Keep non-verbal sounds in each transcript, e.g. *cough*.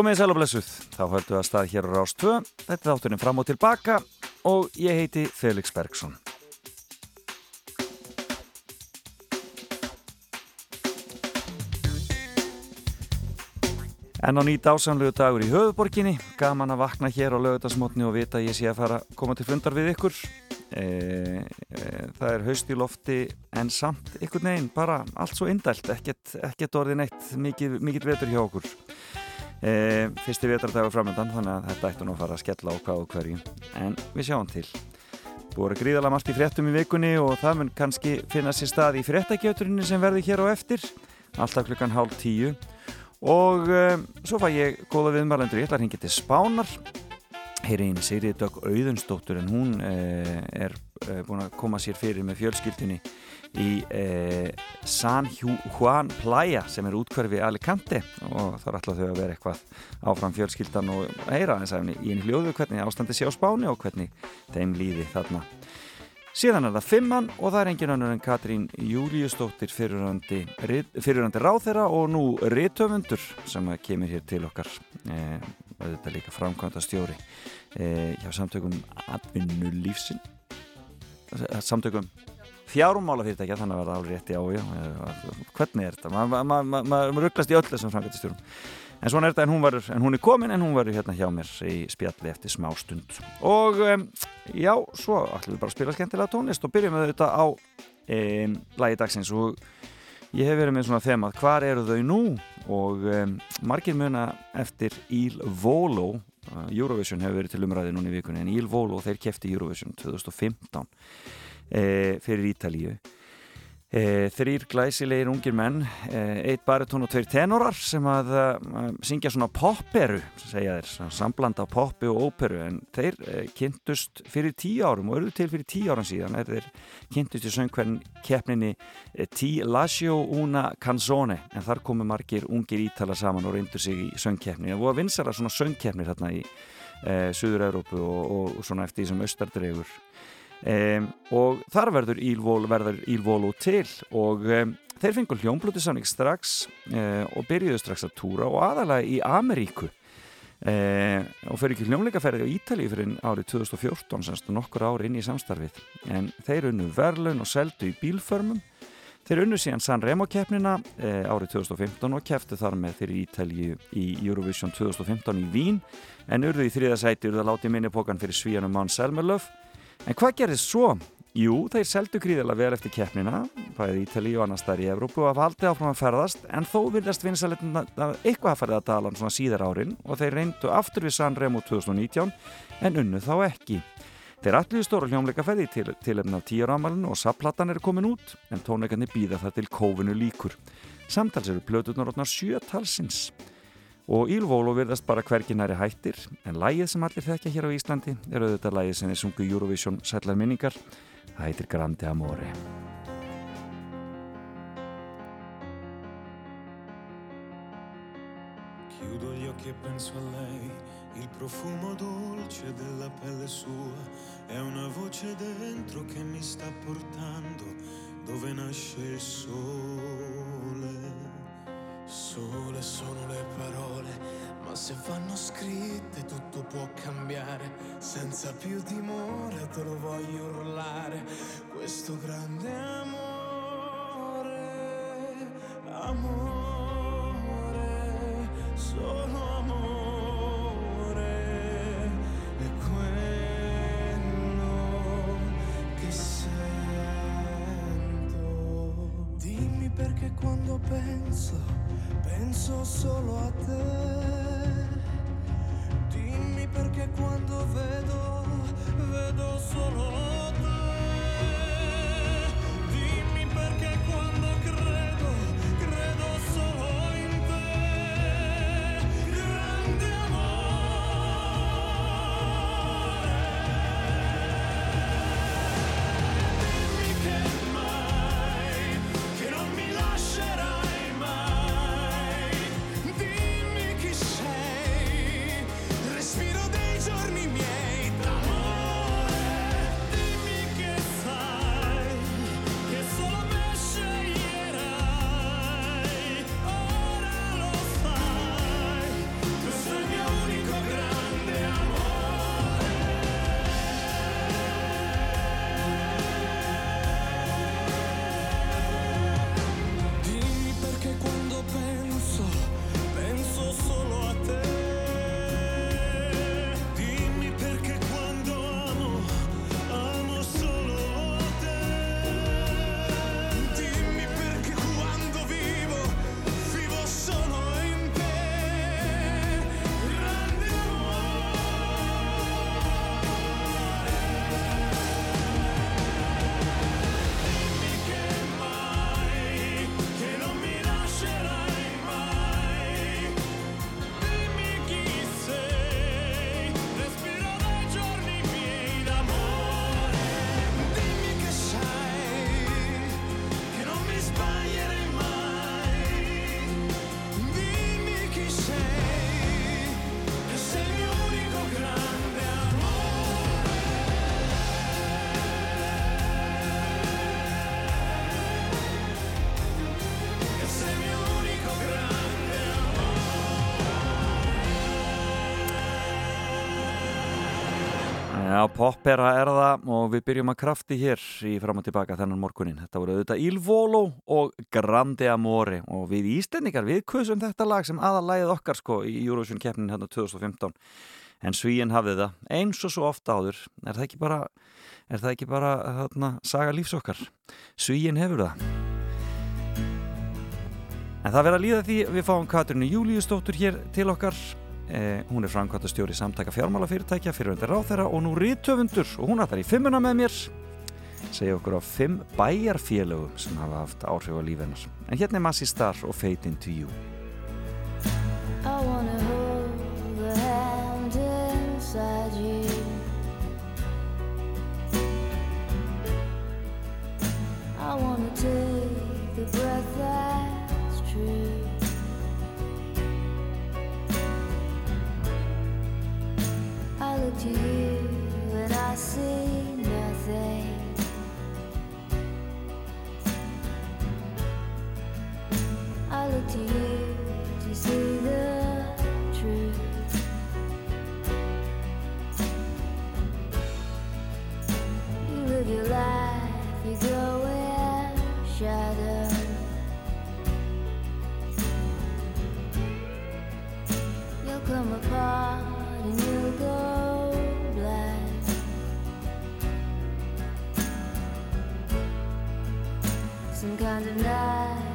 Komið í sæl og blessuð, þá höldum við að stað hér á Rás 2, þetta er þátturinn fram og tilbaka og ég heiti Felix Bergsson. En á nýt ásamlegu dagur í höfuborginni, gaman að vakna hér á lögutasmotni og vita að ég sé að fara að koma til fundar við ykkur. E, e, það er haust í lofti en samt ykkur neginn, bara allt svo indælt, ekkert, ekkert orðin eitt, mikið vetur hjá okkur. E, fyrsti vetardagur framöndan, þannig að þetta ættu nú að fara að skella á hvað og hverju, en við sjáum til. Búið að gríðala margt í fréttum í vikunni og það mun kannski finna sér stað í fréttakjöturinni sem verði hér á eftir, alltaf klukkan hálf tíu. Og um, svo fæ ég góða viðmælendur, ég ætla að hengja til Spánar. Heyri einn Sigriði Dögg Auðunstóttur en hún eh, er búin að koma sér fyrir með fjölskyldinni í eh, San Juan Playa sem er útkverfi Alicante. Og er alltaf þau að vera eitthvað áfram fjölskyldan og heyra þess að í einu hljóðu hvernig ástandi sé á Spáni og hvernig þeim líði þarna. Síðan er það fimmann og það er engin annur en Katrín Júliustóttir fyrirhandi, ráþeira og nú réttöfundur sem kemur hér til okkar e, þetta er líka framkvæmda stjóri e, hjá samtökum Advinnulífsin samtökum fjármálafyrirtækja þannig að verða alveg rétti á hvernig er þetta? Maður ma ma ma rugglast í öll þessum framkvæmda stjórum En svona er þetta en hún, var, en hún er komin en hún verður hérna hjá mér í spjalli eftir smá stund. Og um, já, svo ætlum við bara að spila skemmtilega tónlist og byrjum við þetta á um, lagi dagsins. Og ég hef verið með svona þemað hvar eru þau nú? Og um, margir muna eftir Íl uh, Eurovision hefur verið til umræði núna í vikunni en Íl Volo þeir kefti Eurovision 2015 eh, fyrir Ítalíu. E, þrýr glæsilegir ungir menn e, eitt baritón og tveir tenorar sem að e, syngja svona popperu segja þeir, samblanda poppi og óperu en þeir e, kynntust fyrir tíu árum og eruðu til fyrir tíu árum síðan þeir kynntust í söngkvæðin keppninni e, Ti Lascio Una Canzone en þar komu margir ungir ítala saman og reyndu sig í söngkeppni og að vinsara svona söngkeppni þarna í e, Suður-Európu og, og svona eftir því sem austardregur Um, og þar verður Ílvól verður Ílvólu til. Og um, þeir fengur hljómblúti sannig strax uh, og byrjuðu strax að túra og aðalega í Ameríku. Uh, og fyrir ekki hljómleikaferði á Ítalíu fyrir árið 2014 semst nokkur ári inn í samstarfið. En þeir unnu verðlun og seldu í bílförmum. Þeir unnu síðan Sanremo keppnina uh, árið 2015 og keftu þar með fyrir Ítalíu í Eurovision 2015 í Vín. En urðu í þriðasæti urðu að láti minnipokan fyrir svíjanum Mann Selmerlöf En hvað gerðist svo? Jú, þeir seldu gríðilega vel eftir keppnina, bæðið Ítali og annars þar í Evrópu og að valdi áfram að ferðast en þó viljaðst vinsalegn að eitthvað að ferða að tala um svona síðar árin og þeir reyndu aftur við Sanremo 2019 en unnu þá ekki. Þeir allir stóru hljómleika ferði til, til efna tíurámalinn og sapplatan eru komin út en tónleikarnir býða það til kófinu líkur. Samtals eru blötuðnar rótnar sjötalsins og Ílvólu virðast bara hverginæri hættir en lægið sem allir þekkja hér á Íslandi er auðvitað lægið sem er sungu Eurovision sætlar minningar. Það heitir Grandi Amore. Chiudo gli occhi e penso a lei. Il profumo dolce della pelle sua è una voce dentro che mi sta portando dove nasce il sole Sole sono le parole, ma se vanno scritte tutto può cambiare. Senza più timore te lo voglio urlare. Questo grande amore, amore, solo amore. Penso penso solo a te. Dimmi perché quando vedo, vedo solo Já, popera er það og við byrjum að krafti hér í fram og tilbaka þennan morgunin. Þetta voru auðvitað Il Volo og Grande Amore og við Íslendingar, við kusum þetta lag sem aðalæðið okkar sko í Eurovision keppnin hérna 2015. En Svíin hafði það eins og svo ofta áður. Er það ekki bara, er það ekki bara þarna, saga lífsokkar? Svíin hefur það. En það verður að líða því við fáum Katrinu Júliusdóttur hér til okkar Eh, hún er framkvæmtastjóri samtaka fjármálafyrirtækja fyrir undir ráð þeirra og nú rítöfundur og hún ætlar í fimmuna með mér segja okkur á fimm bæjarfélögum sem hafa haft áhrif á lífennar en hérna er Massi Starr og Fade Into You. I wanna hold the hand inside you. I wanna take the breath that's look to you and I see nothing. I look to you to see the truth. You live your life, you go in shadow. You'll come apart kind of night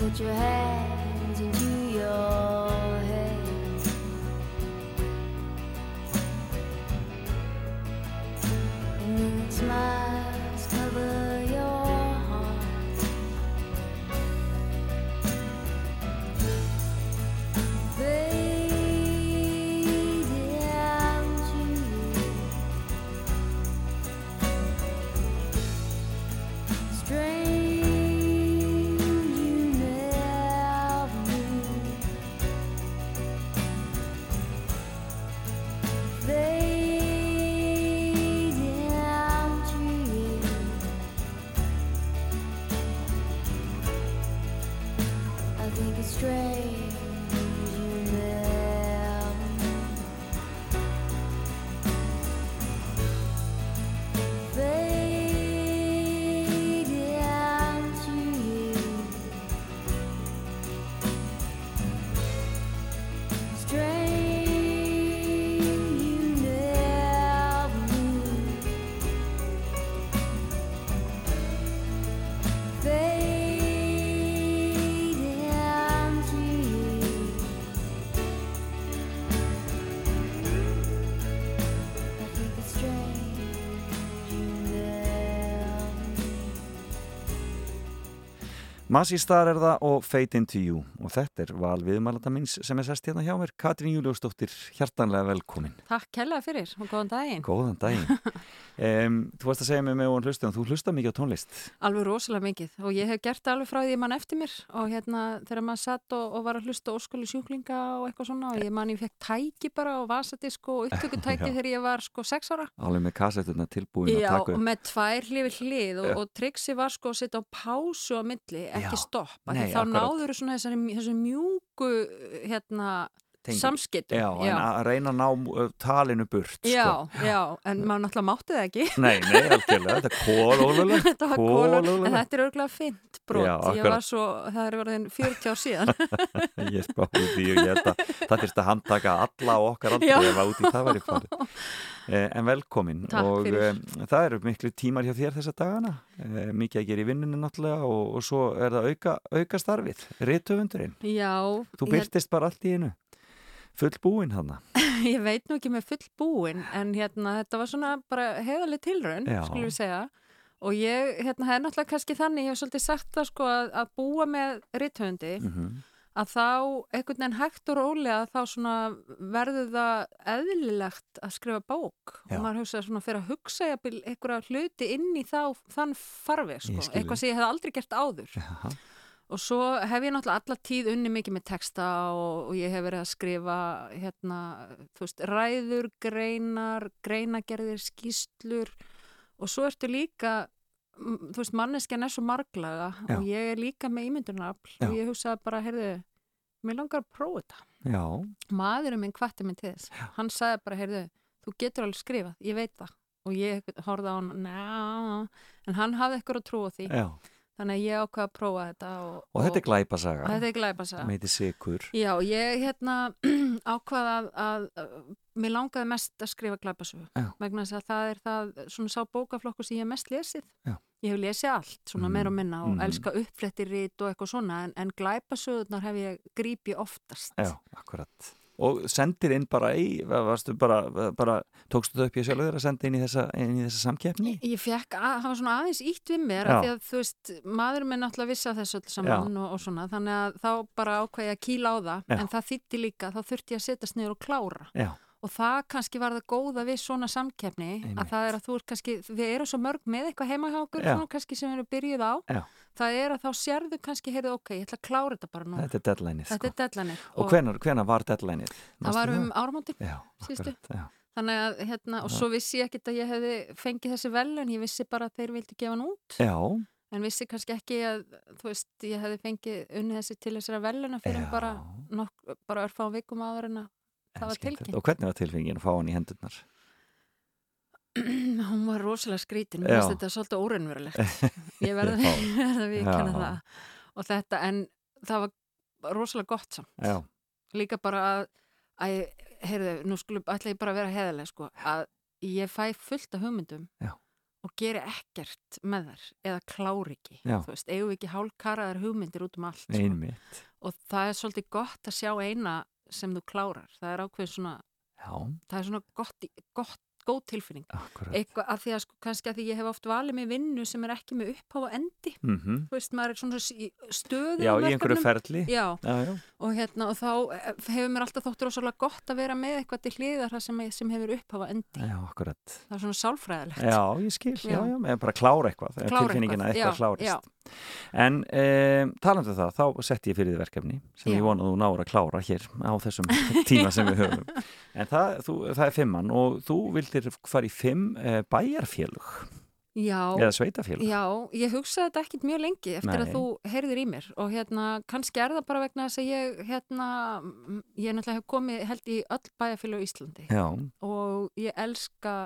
put your hands Masi Star er það og Fade Into You og þetta er val viðmælanda minns sem er sest hérna hjá mér Katrín Júliusdóttir, hjartanlega velkomin. Takk kella fyrir og góðan daginn. Góðan daginn. *laughs* Um, Þú varst að segja mig með hún hlustu en þú hlusta mikið á tónlist. Alveg rosalega mikið og ég hef gert alveg frá því mann eftir mér og hérna þegar maður satt og, og var að hlusta óskali sjúklinga og eitthvað svona og ég man ég fekk tæki bara og vasadisk og upptökutæki *laughs* þegar ég var sko sex ára. Alveg með kassetuna tilbúin Já, og með tvær hlið og, og triksi var sko að setja á pásu á milli, ekki stopp þá náður þessari, þessari mjúku hérna samskiptum Já, en að reyna að ná uh, talinu burt já, sko. já, en maður náttúrulega mátti það ekki Nei, nei, algjörlega, þetta er kólólulegt *laughs* þetta var kóla, en þetta er örgulega fint brot, Já, ég akkurat. var svo, það er verið 40 ár síðan *laughs* Ég spáði því og ég held að það þurfti að handtaka alla okkar aldrei Já. ef að út í það væri farið. *laughs* Eh, en velkomin Takk og fyrir. eh, það eru miklu tímar hjá þér þessa dagana, eh, mikið að gera í vinnunni náttúrulega og, og svo er það auka, auka starfið, rithöfundurinn. Já, Þú ég, byrtist bara allt í einu, full búinn hann. *laughs* ég veit nú ekki með full búin en hérna þetta var svona bara heiðaleg tilraun, Já. skulum við segja og ég, hérna, það er náttúrulega kannski þannig ég hef svolítið sagt það sko að, að búa með rithöfundi, Mm að þá einhvern veginn hægt og rólega þá svona verður það eðlilegt að skrifa bók. Já. og maður hugsa svona fyrir að hugsa einhverja hluti inn í þá þann farveg sko, eitthvað sem ég hef aldrei gert áður. Já, Og svo hef ég náttúrulega alla tíð unni mikið með texta og, og ég hef verið að skrifa hérna, þú veist, ræður, greinar, greinagerðir, skýslur og svo ertu líka, þú veist, manneskjan er svo marglaga Já. og ég er líka með ímyndunarafl Já. og ég hugsaði bara, heyrðu, mér langar að prófa þetta. já, Maðurinn minn hvatti minn til þess. Hann sagði bara, heyrðu, þú getur alveg skrifað, ég veit það. Og ég horfði á hann, neða, en hann hafði eitthvað að trúa því. já. Þannig að ég ákvaði að prófa þetta. Og, Og þetta er glæpasaga, Þetta er glæpasaga. meiti sikur. Já, ég hérna *clears throat* ákvaða að, að, að mér langaði mest að skrifa glæpasögu Já. vegna þess að það er það svona sá bókaflokku sem ég mest lesið. Já. Ég hef lesið allt, svona Mhm, meira og minna og mhm. elska uppflettirrit og eitthvað svona en, en glæpasögurnar hef ég grípið oftast. Já, akkurat. Og sendir inn bara í, varstu bara, bara tókstu þau upp í sjálfur að senda inn í þessa, inn í þessa samkeppni? Ég fekk að hafa svona aðeins ítt við mér Já. af því að þú veist, maður minn náttúrulega vissi af þessu öll saman og, og svona, þannig að þá bara ákvæði að kýla á það, Já. en það þýtti líka, þá þurfti ég að setjast niður og klára. Já, Og það kannski var það góða við svona samkeppni Einmitt. að það er að þú er kannski, við erum svo mörg með eitthvað heima hjá okkur, Já. svona kannski sem við erum byrjuð á, Já. það er að þá sérðu kannski, heyrðu, ok, ég ætla að klára þetta bara nú. þetta er deadlineið sko. er deadlineið. Og hvenar, hvenar var deadlineið? Það var um áramótin, Já, síðustu. já. þannig að, hérna, og svo vissi ég ekkit að ég hefði fengið þessi velun, ég vissi bara að þeir vildi gefa hann út, Já, en vissi kannski ekki að, þú veist, ég hefði fengið unni þessi til þessara veluna fyrir Já. bara, nokk, bara örfá vikum áður en að það var tilkynnt. Og hvernig var tilfengin að fá hann í hendurnar? *clears throat* Hún var rosalega skrítin, mér finnst þetta svolítið óraunverulegt. *laughs* Ég verði að *laughs* viðkjanna Já. það. Og þetta, en það var rosalega gott samt. Já, Líka bara að, að heyrðu, nú skulum, ætla ég bara að vera heðaleg, sko, að ég fæ fullt af hugmyndum Já. og geri ekkert með þar, eða klári ekki. Já. Þú veist, eigum við ekki hálfkaraðar hugmyndir út um allt. Sko. Og það er svolítið gott að sjá eina sem þú klárar. Það er ákveð svona, Já, það er svona gott, gott góð tilfinning. eitthvað að því að sko kannski að því ég hef oft valið með vinnu sem er ekki með uppháð og endi. Mm þú veist, maður er svona í stöðu Já, í einhverju ferli. já, Já, og hérna og þá eh, hefur mér alltaf þótt rosalega gott að vera með eitthvað til hliðar það sem, sem hefur uppháð og endi það er svona sálfræðilegt. Já, ég skil, já, Já. með bara klára eitthvað, Klára klára tilfinningin að eitthvað, eitthvað klárist. En um, talandu það, þá setti ég fyrir þið verkefni sem Já. ég vona að þú náður að klára hér á þessum *laughs* tíma sem við höfum. En það, þú, það er fimmann og þú vildir fara í fimm uh, bæjarfélug já, eða sveitafélug. já, ég hugsaði þetta ekkit mjög lengi eftir Nei. að þú heyrðir í mér og hérna kannski er það bara vegna þess að ég hérna, ég náttúrulega hef komið held í öll bæjarfélag í Íslandi Já, og ég elska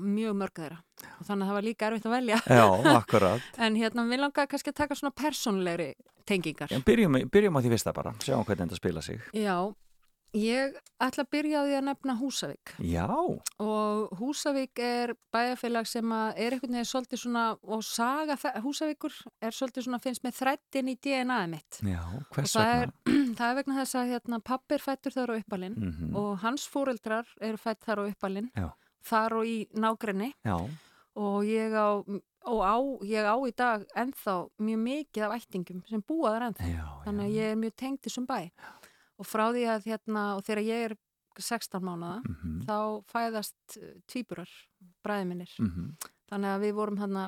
mjög mörg þeirra. Og þannig að það var líka erfitt að velja. Já, akkurat. *laughs* en hérna við langaði kannski að taka svona persónlegri tengingar. En byrjum, byrjum á því fyrsta bara, sjáum hvernig þetta spila sig. Já, ég ætla að byrja á því að nefna Húsavík. Já, og Húsavík er bæjarfélag sem er einhvern veginn svolítið svona og saga Húsavíkur er svolítið svona finnst með þrættin í DNA-ið mitt. Já, hvers það er, vegna? *clears throat* það er vegna þess að hérna, pappi er fættur þar á uppalinn Mm og hans fóreldrar eru fætt þar á uppalinn. Já. Þar og í nágrinni og ég á, og á, ég á í dag ennþá mjög mikið af ættingum sem búa þar ennþá. Já, Þannig að ég er mjög tengd þessum bæ. Og frá því að hérna, og þegar ég er 16 mánuða, Mhm, þá fæðast uh, tvíburar, bræði minnir. mhm. Þannig að við vorum hérna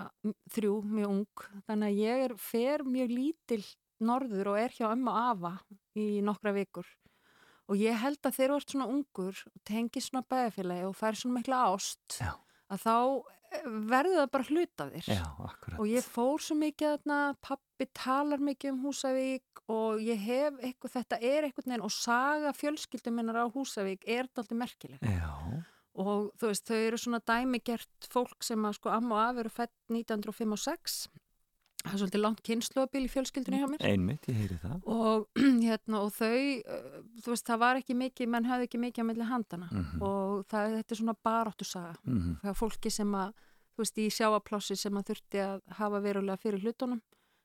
þrjú, mjög ung. Þannig að ég er, fer mjög lítil norður og er hjá ömmu afa í nokkra vikur. Og ég held að þegar þú ert svona ungur og tengir svona bæðafélagi og fær svona mikla ást, Já. að þá eh, verður það bara hlut af þér. Já. Og ég fór svo mikið þarna, pappi talar mikið um Húsavík og ég hef eitthvað, þetta er eitthvað neginn og saga fjölskyldum minnar á Húsavík er þetta alltaf merkileg. Já, Og þú veist, þau eru svona dæmigert fólk sem að sko amma og afi eru fætt 1905 og 6. Það er svolítið langt kynnslóabil í fjölskyldunni hjá mér. einmitt, ég heyri það. Og, *clears throat* hérna, og þau, uh, þú veist, það var ekki mikið, menn hafði ekki mikið á milli handana. Mhm. Og það, þetta er svona baráttu saga. Mhm. Það er fólki sem að, þú veist, í sjáaplássi sem að þurfti að hafa verulega fyrir hlutunum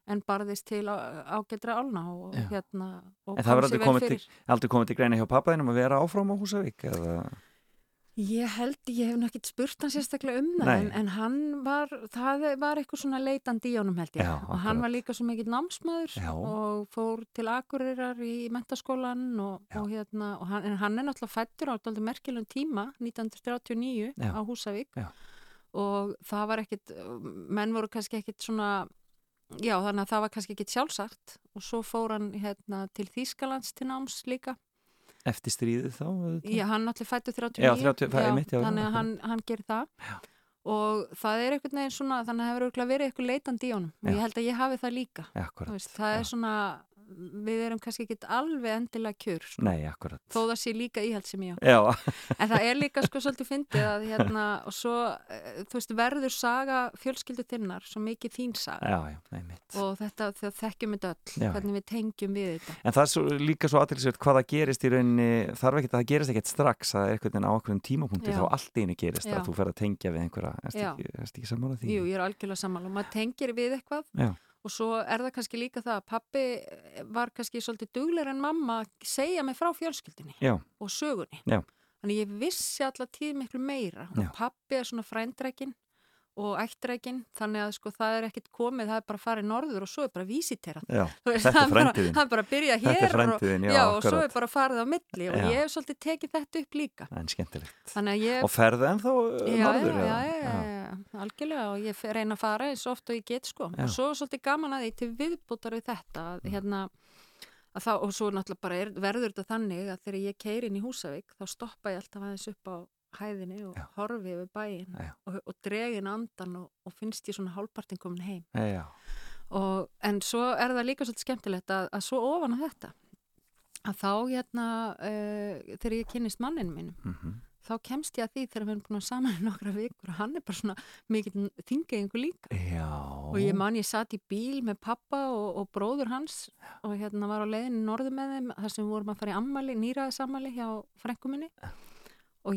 en barðist til á- ágætra álna og Já. hérna og En það var aldrei komið til, aldrei komið til greina hjá pappaðinum að vera áfram á Húsavík eða... Ég held, ég hef náttúrulega spurt hann sérstaklega um það en, en hann var, það var eitthvað svona leitandi í honum held ég. Já, og hann var líka svo mikill námsmaður Já. og fór til Akureyrar í mentaskólan og, og hérna, og hann, en hann er náttúrulega fættur á aldrei merkjulegum tíma 1939 Já. á Húsavík. Og það var ekkit, menn voru kannski ekkit svona, já þannig að það var kannski ekkit sjálfsagt. Og svo fór hann hérna til Þýskalands til náms líka Eftir stríðið þá? auðvitað? Já, hann náttúrulega fættu 39 Já, 30 það er mitt, já, þannig já, að hann, hann gerir það Já. og það er einhvern veginn svona þannig að það hefur verið eitthvað leitandi í honum og Já. ég held að ég hafi það líka Já, akkurat. það Já. er svona við erum kannski ekki alveg endilega kjör sko, Nei, akkurat. þó það sé líka íhald sem ég á Já, en það er líka sko svolítið fyndið að hérna og svo, eh, þú veist, verður saga fjölskyldu þinnar svo mikið þín saga já, já, nei mitt. og þetta, þegar þekkjum þetta öll Já. hvernig við tengjum við þetta En það er svo, líka svo aðtilsveit hvað það gerist í rauninni, þarf ekki að það gerist ekkert strax að eitthvað á okkur tímapunkti Já. þá allt einu gerist Já. að þú fer að tengja við einhverja, erst ekki, erst ekki? Jú, ég er algjörlega sammála og maður tengir við eitthvað. Og svo er það kannski líka það að pappi var kannski svolítið duglegur en mamma að segja mig frá fjölskyldinni Já, og sögunni. Já. Þannig ég vissi alla tíð miklu meira og pappi er svona frændrækin og ættrækin þannig að sko það er ekkit komið, það er bara farið norður og svo er bara vísiterað. já, *laughs* Þú veist, Þetta er bara- frændiðinn. Hann bara byrja Þetta er hér og, já, já, og svo er bara farið á milli og Já. ég hef svolítið tekið þetta upp líka. en skemmtilegt. Að ég... Og ferðu ennþá uh, Já, norður? já, já, já, já, algjörlega og ég reyna að fara eins oft og ég get sko Já. og svo er svolítið gaman að því til viðbútar við þetta að, Mm. hérna að þá, og svo náttúrulega bara er, verður þetta þannig að þegar ég keir inn í Húsavík þá stoppa ég alltaf aðeins upp á hæðinni og Já. horfi yfir bæinn Já. og, og dregin andan og, og finnst ég svona hálfpartin komin heim. Já, og, en svo er það líka svolítið skemmtilegt að, að svo ofan að þetta að þá hérna uh, þegar ég kynnist manninu mínum mhm, þá kemst ég að því þegar við erum búin að saman í nokkra vikur og hann er bara svona mikill þingegingu líka. Já. og ég man ég satt í bíl með pappa og, og bróður hans og hérna var á leiðinni norðu með þeim þar sem við vorum að fara í ammali, nýraðisammali hjá frænkuminni og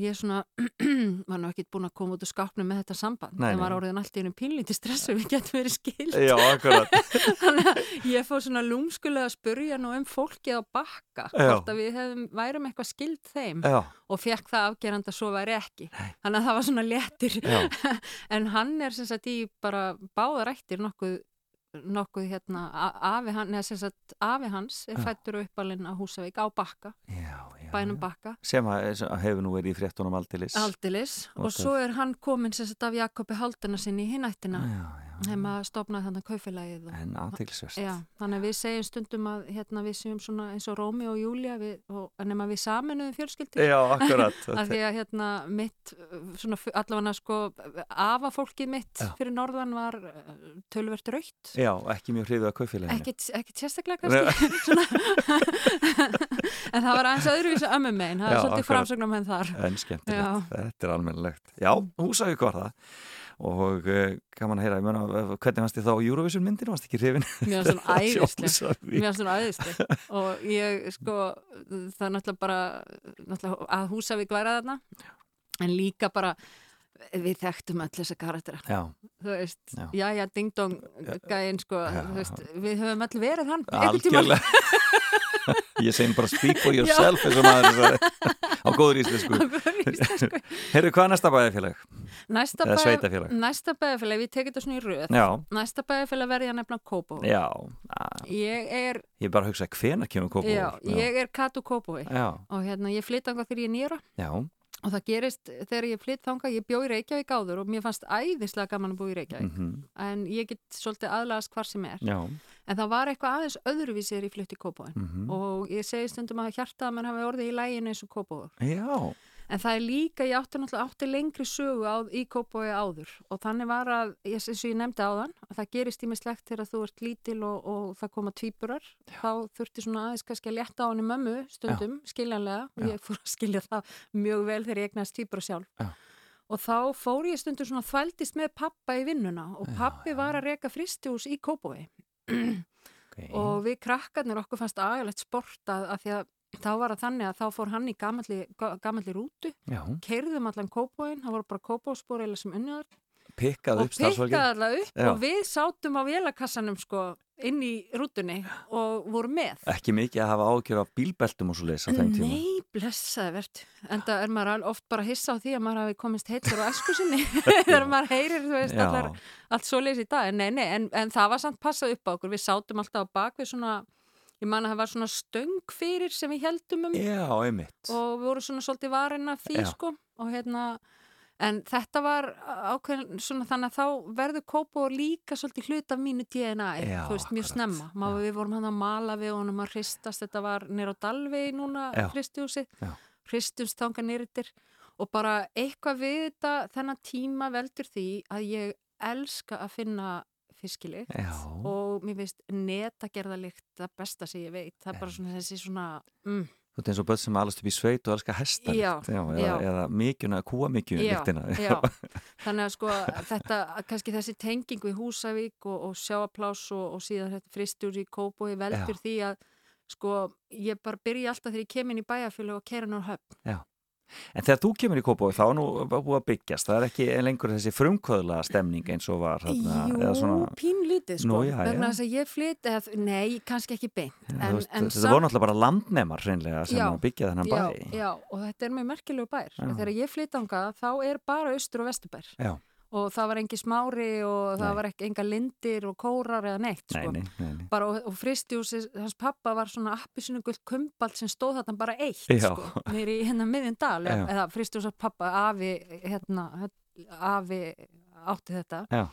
ég svona *clears throat* var nú ekkert búin að koma út úr skápnum með þetta samband. Nei, en nei. var orðin allt í einu pínlítið stressu við getum verið skild Já, akkurat. *laughs* þannig að ég fór svona lúmskulega að spurja nú um fólkið á bakka hvort að við hefum, værum eitthvað skild þeim Já, og fekk það afgerand að svo væri ekki þannig að það var svona léttir *laughs* en hann er sem sagt í bara báðarættir nokkuð nokkuð hérna afi, hann, neða, sagt, afi hans er fættur og uppalinn á Húsavík á bakka, já, já. Bænum bakka Sem hefur nú verið í fréttunum aldeilis. Aldilis Og svo er hann komin sem sagt af Jakobi Haldana sinni í hinættina Já, já. Þeim að stopnaði þannig kaufélagið og, En aðtilsvert. já, þannig að við segjum stundum að hérna, við séum svona eins og Rómi og Júlia en nema við saminuðum fjölskyldir Já, akkurat. *laughs* að því að hérna mitt svona allavega sko afa fólkið mitt Já. fyrir norðan var uh, tölvert raukt Já, ekki mjög hriðið að kaufélaginu. ekkit, ekkit sérstaklega kannski *laughs* *laughs* en það var aðeins öðruvísi ömmu megin, það er svolítið framsögnum en þar En skemmtilegt, þetta er almennilegt. Já, Húsavík var það og uh, gaman að heyra, ég meina, uh, hvernig fannst þið þá Eurovision myndinu, varst ekki hrifin? mér finnst svona *laughs* æðisleg Húsavík. mér finnst svona æðisleg og ég sko það er náttúrulega bara náttúrulega að Húsavík væra þarna en líka bara við þekktum öll þessa karaktera Já, þú veist, Já. já, já, ding dong gæinn, sko, Já. þú veist, við höfum öll verið hann, algjörlega. *laughs* Ég segi bara speak for *laughs* yourself maður *laughs* á góður íslensku. Heyrðu, hvað er næsta bæðifélag? Næsta sveitafélag. Næsta bæjarfélag, við tekið þetta svona í röð. Já, Næsta bæjarfélag verði að nefna Kópó. já, að, Ég er, ég bara hugsa hvena kemur kópa já, ég er Katu Kópói já, og hérna ég flytt þangað þegar ég er nýra já, og það gerist þegar ég flytt þangað, ég bjó í Reykjavík áður og mér fannst æðislega gaman að búa í Reykjavík. Mhm, en ég get svolítið aðlagast hvar sem er. Já, en það var eitthvað aðeins öðruvísi þegar ég flytt í Kópóin mhm, og ég segi stundum að hjartað að mann hafi orðið í læginu eins og Kópóður já, En það er líka, ég átti náttúrulega átti lengri sögu á, í Kópói áður og þannig var að, eins og ég nefndi áðan, að það gerist ímislegt þegar þú ert lítil og, og það koma tvíburar, þá þurfti svona aðeins kannski að létta á henni mömmu stundum, skiljanlega, og Já. ég fór að skilja það mjög vel þegar ég egnaðist tvíbura sjálf. Já. Og þá fór ég stundum svona þvældist með pappa í vinnuna og Já, pappi já. var að reka fristihús í Kópói ok, og við krakkarnir okkur fannst agalegt sport að, að því að þá var það þannig að þá fór hann í gamalli, gamalli rútu keirðum allan kópóin, það voru bara kópóspor eða sem unniðar pikkað og pikkaði allar upp Já. og við sátum á vélakassanum sko inn í rútunni og vorum með. Ekki mikið að hafa ágjör af bílbeltum og svo leys á þeim tíma, Nei, blessaði verðt en það er maður oft bara hissa á því að maður hafi komist heitur á esku sinni. *laughs* *laughs* Þegar maður heyrir, þú veist, allar, allt svo leys í dag, en nei, nei, en, en það var samt passað upp á okkur, við sátum alltaf á bak við svona, ég man að það var svona stöng fyrir sem við heldum um. Já, og við vorum svona svolítið varin af því sko. Og hérna en þetta var ákveðin svona þannig að þá verður Kópó líka svolítið hlut af mínu DNA Já, þú veist mjög akkurat. snemma, Má, við vorum hann að mala við honum að hristast, þetta var nýr á Dalvegi núna hristumst þanga nýrittir og bara eitthvað við þetta þennan tíma veldur því að ég elska að finna fiskili já, og mér finnst netagerðalikt það besta sem ég veit, það er bara svona þessi svona mm, þú ert eins og börn sem alast upp í sveit og elska hesta Já, eða, já. eða kúa mikjuna Já, lyktina, já, *laughs* þannig að sko þetta, kannski þessi tenging við Húsavík og, og sjáaplás og, og síðan þetta fristjúr í Kópói veldur Já. því að sko ég bara byrja alltaf þegar ég kem inn í bæjarfjölu og kera nú höfn. En þegar þú kemur í Kópói þá er nú búið að byggjast, það er ekki lengur þessi frumkvöðla stemning eins og var þarna, Jú, svona, pínlítið sko, vegna þess að ég flyt, eða, nei, kannski ekki beint, en, veist, en þetta voru náttúrulega bara landnemar hreinlega sem Já, byggja þennan bæ. já, já, og þetta er mjög merkilegu bær. Já. Þegar ég flyt ánga þá er bara austur og vesturbær Já. Og það var engi smári og það Nei. var ekki enga lindir og kórar eða neitt Nei, sko. nei, nei, bara og, og fristjúsi, hans pappa var svona appisinu gullt kumbalt sem stóð þarna bara eitt sko, nýri í hérna miðjum dal Já. eða fristjúsa pappa afi hérna, afi átti þetta Já.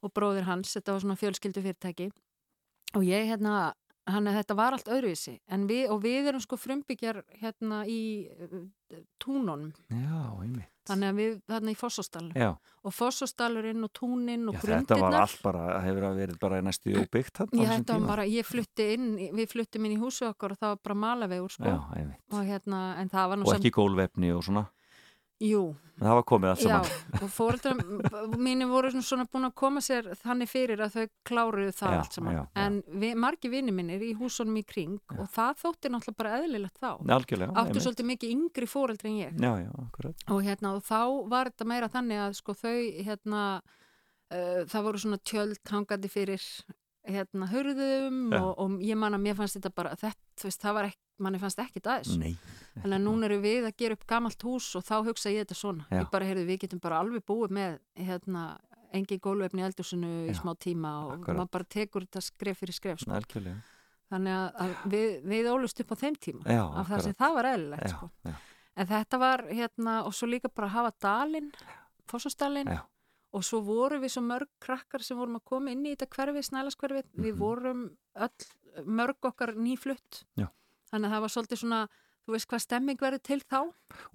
og bróðir hans, þetta var svona fjölskyldu fyrirtæki og ég hérna hann þetta var allt öðruvísi. En við, og við erum sko frumbyggjar hérna í uh, túnunum. Já, einmitt. þannig að við þarna í Fossostalum Já, og Fossostalurinn og túnin og já þetta var allt bara, hefur að verið bara næstu *clears throat* óbyggt Já, þetta var bara, ég flutti inn, við fluttum inn í húsu okkar og það var bara malavegur, sko. Já, einmitt. Og hérna, það Og ekki gólvefni og svona, jú, það var komið allt já, saman. og fóreldrar mínu voru svona, búin að koma sér þannig fyrir að þau kláruðu það Já, allt saman. já, já. En við, margi vinni minnir í húsunum í kring og það þótti náttúrulega bara eðlilegt þá. Algjörlega, Áttu einmitt. svolítið mikið yngri fóreldri en ég. Já, já, akkurat. og hérna og þá var þetta meira þannig að sko þau hérna uh, það voru svona tjöld hangandi fyrir hérna hurðum Já. og, og ég man að mér fannst þetta bara þetta, þú veist, það var ekki, manni fannst ekki aðeins þannig að núna eru við að gera upp gamalt hús og þá hugsa ég þetta svona Já. ég bara, heyrðu, við getum bara alveg búið með hérna, engi gólvefni í eldúsinu í smá tíma og akkurat. maður bara tekur þetta skref fyrir skref sko. Þannig að, við, við ólust upp á þeim tíma Já, af það sem það var eðlilegt sko. En þetta var hérna og svo líka bara hafa dalinn, fossastalinn Já. Og svo vorum við svo mörg krakkar sem vorum að koma inn í þetta hverfi, snælaskverfi, við Mhm. vorum öll, mörg okkar nýflutt. Já. Þannig að það var svolítið svona, þú veist hvað stemming verður til þá.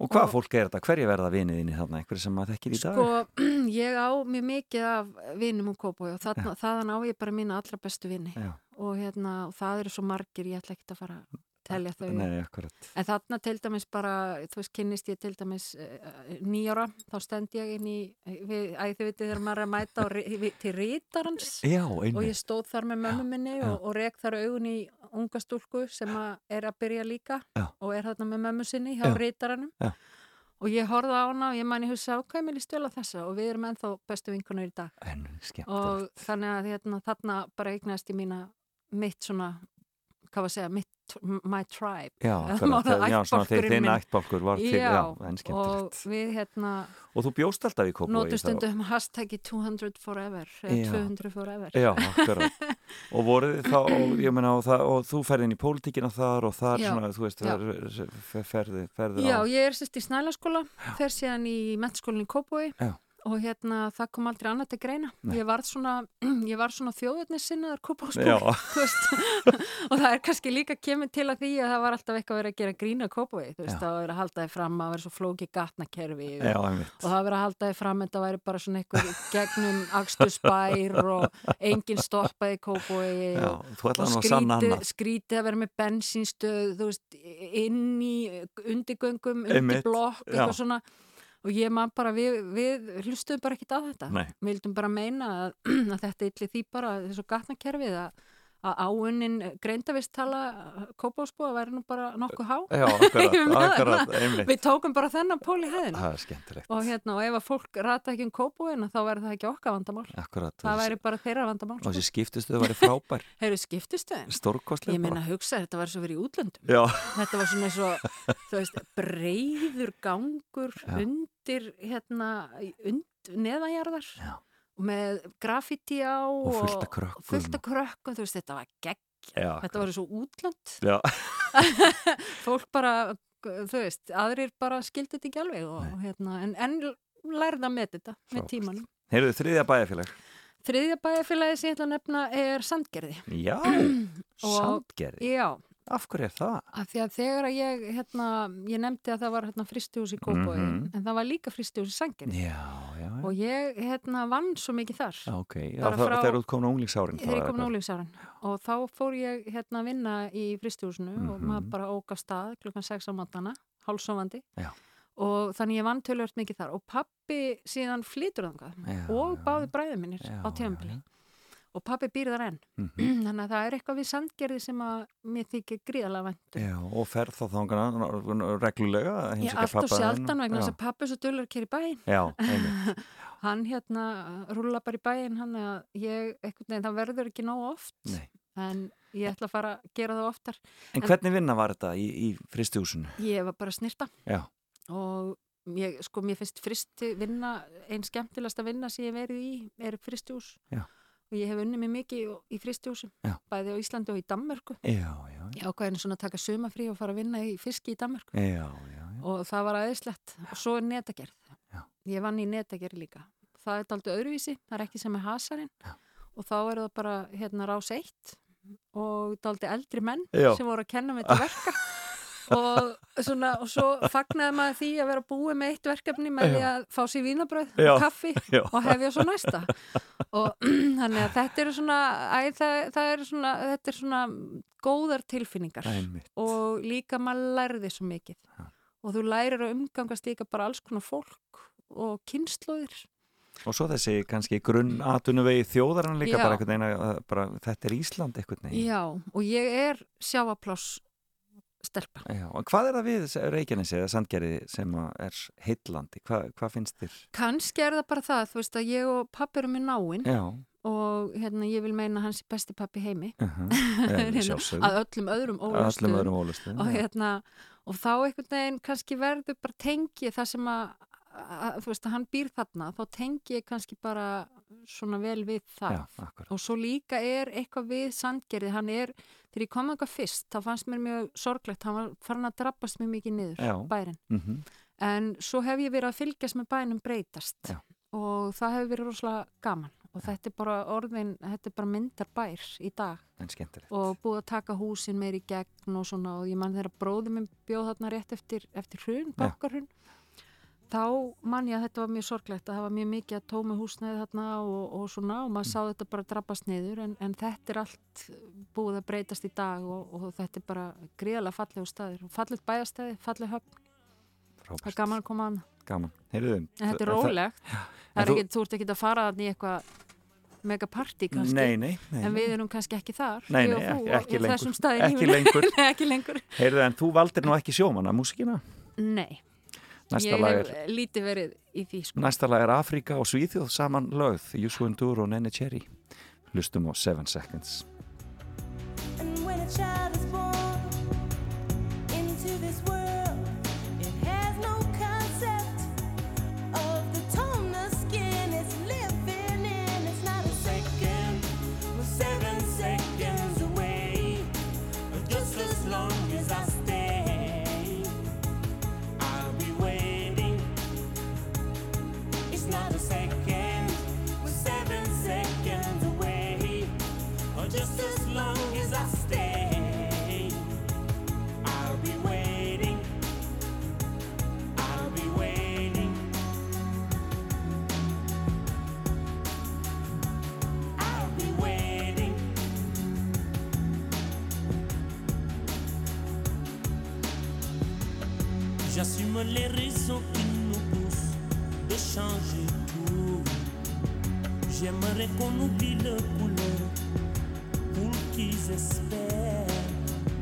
Og hvað Og- fólk er þetta? Hverju verða vinið inn í þarna? Einhverju sem maður þekkir í dag? Sko, *clears throat* ég á mjög mikið af vinum og kópói og þaðan á ég bara mína allra bestu vini og hérna, og það eru svo margir, ég ætla ekkert að fara að telja þau. nei, akkurat. En þarna til dæmis bara, þú veist, kynnist ég til dæmis uh, nýjára, þá stend ég inn í, við, æ, þau veitir þegar maður er að mæta við- til rítarans Já, og ég stóð þar með mömmu minni já. og, og rek þar augun í unga stúlku sem að er að byrja líka Já. og er þarna með mömmu sinni hjá Já. rítaranum. Og ég horfði á hana og ég ég hugsa, ok, mér vel á þessa og við erum ennþá bestu vinkunar í dag. En. Og þannig að hérna, þarna bara eignast ég mína mitt svona, hvað var að segja, mitt my tribe Já, *laughs* já, svona ættbálkurinn þinn ættbálkur var til, já, en og við hérna Og þú bjóst alltaf í Kópavogi þá? stundum hashtaggi 200 forever eða Já. 200 forever Já. *laughs* Og voruð þið þá, og, meina, og, það, og þú ferði inn í pólitíkina þar og þar Já. svona, þú veist, Já. er ferði, ferði Já, á. ég er sérst í Snælaskóla, fer síðan í Kópói Já. Og hérna það kom aldrei annað til greina. Nei. Ég var svona, *clears throat* svona þjóðurnissinnaður Kópóskól Já. *laughs* *laughs* og það er kannski líka kemur til að því að það var alltaf eitthvað að vera að gera grína Kópói. Þú veist, það var að halda þið fram að vera svo flóki gatnakerfi og, Já, einmitt. og það var að halda þið fram að þetta væri bara svona eitthvað gegnum akstusbær og enginn stoppaði Já, og og skrítið, annað. skrítið að vera með bensínstöð þú veist, inn í undirgöngum, Einmitt, undir blokk eitthvað svona og ég man bara, við, við hlustuðum bara ekkit á þetta Nei. við vildum bara meina að, *clears throat* að þetta illi því bara þessu gatnakerfið að, að áunnin greindavist tala kópásbúa væri nú bara nokkuð há Já, akkurat, *laughs* akkurat, *laughs* einmitt. við tókum bara þennan pól í skemmtilegt. og hérna, og ef að fólk rata ekki um kópúina þá verður það ekki okkar vandamál Akkurat. það væri bara þeirra vandamál Og sko. þessi skiptustu væri frábær, *laughs* Heyrðu skiptistuðin stórkostlega Ég meina að hugsa, þetta var svo verið í útlöndum. Já, Þetta var svona svo, þú veist, breyður gangur Já. undir, hérna, und, neðanjarðar Já. Með graffiti á Og fullt af krökkum. fullt af krökkum, veist, þetta var gegn. Þetta var svo útlönd. *laughs* Fólk bara, þú veist, aðrir bara skildi þetta ekki alveg og hérna, en, en lærða með þetta, með Frábært. tímanum. heyrðu þriðja bæjarfélag. Þriðja bæjarfélagi sem ég ætla að nefna er Sandgerði. Já, *clears throat* sandgerði. Já, Af hverju er það? Af því að þegar að ég, hérna, ég nefndi að það var hérna fristihús í Kópói, Mhm. en það var líka fristihús í Sanginni. Já, já, já. Og ég, hérna, vann svo mikið þar. Já, ok, já, það, frá- þegar út komin unglingsárin. Þegar ég kom nólífsáran. Og þá fór ég, hérna, að vinna í fristihúsinu og Mhm. maður bara óg af stað klukkan 6 á matana, hálsofandi. Já. Og þannig ég vann tölvört mikið þar. Og pappi síðan flytur þangað Já, og já. báði Já, á já, tíðanbili. já. Og pappi býr þar enn. Mhm. *clears throat* Þannig að það er eitthvað við sandgerði sem að mér þykir gríðalega vænt. um. Já, og ferð þá þangana reglulega að heimsækja allt og sjaldan vegna þess Já. að pappi svo dullur að kera í bæinn. Já, *laughs* einmitt. Hann hérna rúla bara í bæinn, hann að ég, einhvern veginn, það verður ekki nóg oft. Nei. En ég ætla að fara að gera það oftar. En hvernig vinna var þetta í, í fristihúsinu? Ég var bara að snirta Já, og ég, sko, mér finnst fristi vinna, einn skemmtilegasta vinna sem ég verið í er fristihús. Já. Og ég hef unnið mér mikið í fristihúsum, Já. bæði á Íslandi og í Danmörku. já, já, Ég ákvæði svona að taka sumafrí og fara að vinna í fiski í Danmörku. já, já, já. og það var aðeinslegt og svo er netagerð Já. ég vann í netagerð líka það er aldrei öðruvísi, það er ekki sem er hasarinn Já. og þá er það bara hérna rás eitt og daldi eldri menn Já. sem voru að kenna með þetta verka *laughs* og, svona, og svo fagnaði maður því að vera búið með eitt verkefni með því að fá sér vínabröð og kaffi Já. og hefja svo næsta og *clears throat* þannig að þetta eru svona, æ, það, það er svona þetta er svona góðar tilfinningar Einmitt. og líka maður lærði svo mikið Já. og þú lærir að umgangast líka bara alls konar fólk og kynnslóðir Og svo þessi kannski grunn atunuvegi þjóðarann líka bara einhvern veginn að bara, þetta er Ísland veginn. Já, og ég er sjáapláss stelpa. Já, og hvað er það við Reykjanesi eða Sandgerði sem er heillandi? Hva, hvað finnst þér? Kannski er það bara það, þú veist að ég og pappi erum með náinn og hérna ég vil meina hans er besti pappi í heimi uh *laughs* -huh. Hérna, að öllum öðrum ólustum. og hérna og þá einhvern veginn kannski verður bara tengi það sem að, að þú veist að hann býr þarna þá tengi ég kannski bara svona vel við það Já, og svo líka er eitthvað við sandgerði, hann er þegar ég kom eitthvað fyrst, þá fannst mér mjög sorglegt, hann var farin að drabbast mjög mikið niður, Já. bærin Mm en svo hef ég verið að fylgjast með bænum breytast. Já. og það hefur verið rosalega gaman. Og þetta er bara orðin, þetta er bara myndar bær í dag. Og búið að taka húsin meir í gegn og svona. Og ég mann þegar bróðum minn bjóð þarna rétt eftir, eftir hrun, bakkarhrun þá mann ég að þetta var mjög sorglegt að það var mjög mikið að tómi húsnæði þarna og, og svona og maður sá þetta bara drabbast niður en, en þetta er allt búið að breytast í dag og, og þetta er bara gríðalega fallegu staðir og fallet bæjastæði, falleg höfn. Það er gaman að koma að Gaman. Heyrðu, en þetta er það- rólegt. Það En er ekki, þú ert ekki að fara þarna í eitthvað mega partí kannski? Nei, nei, nei. en við erum kannski ekki þar. Nei, nei, ekki, ekki lengur. Ekki *laughs* lengur. Nei, ekki lengur. Heyrðu, en þú valdir nú ekki sjómanna músikina? Nei, Næsta ég hef er, lítið verið í því sko. Næsta lag er Afrika og Svíþjóð saman lögð. Jússu Undur og Nenni Cherry. Hlustum á 7 Seconds. And when a child is born Into this world Les raisons qui nous poussent de changer tout. J'aimerais qu'on oublie le couleur pour qu'ils espèrent.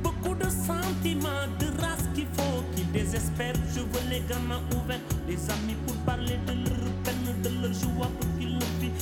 Beaucoup de sentiments, de race qu'il faut qu'ils désespèrent. Je veux les gamins ouverts, des amis pour parler de leur peine, de leur joie pour qu'ils le vivent.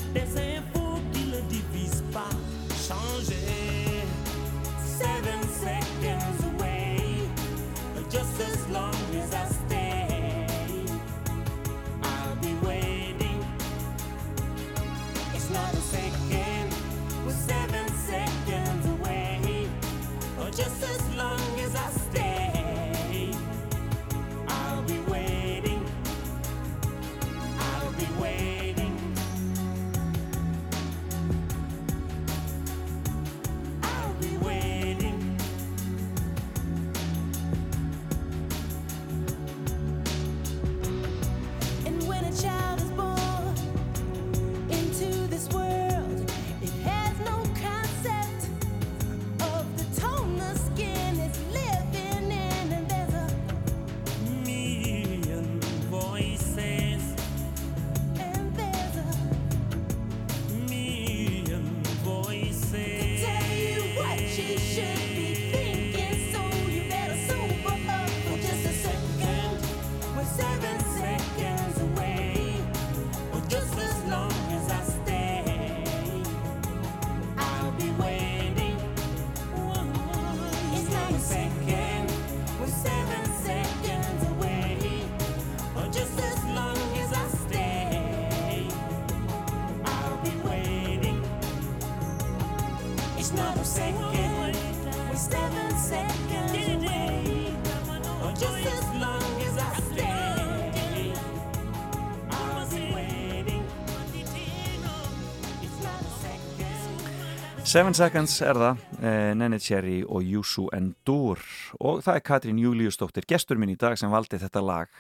7 Seconds er það eh, Nenni Cherry og Yusu Endur. Og það er Katrín Júliustóttir gestur minn í dag sem valdi þetta lag.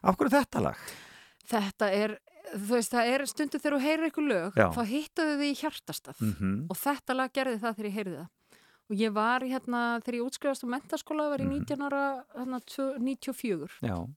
Af hverju þetta lag? Þetta er, þú veist, það er stundu þegar þú heyrir eitthvað lög, Já. þá hittaðu þið í hjartastaf mm -hmm. og þetta lag gerði það þegar ég heyrði það. Og ég var hérna, þegar ég útskrifast á mentaskóla var ég mhm. 19 ára hérna, 94 Já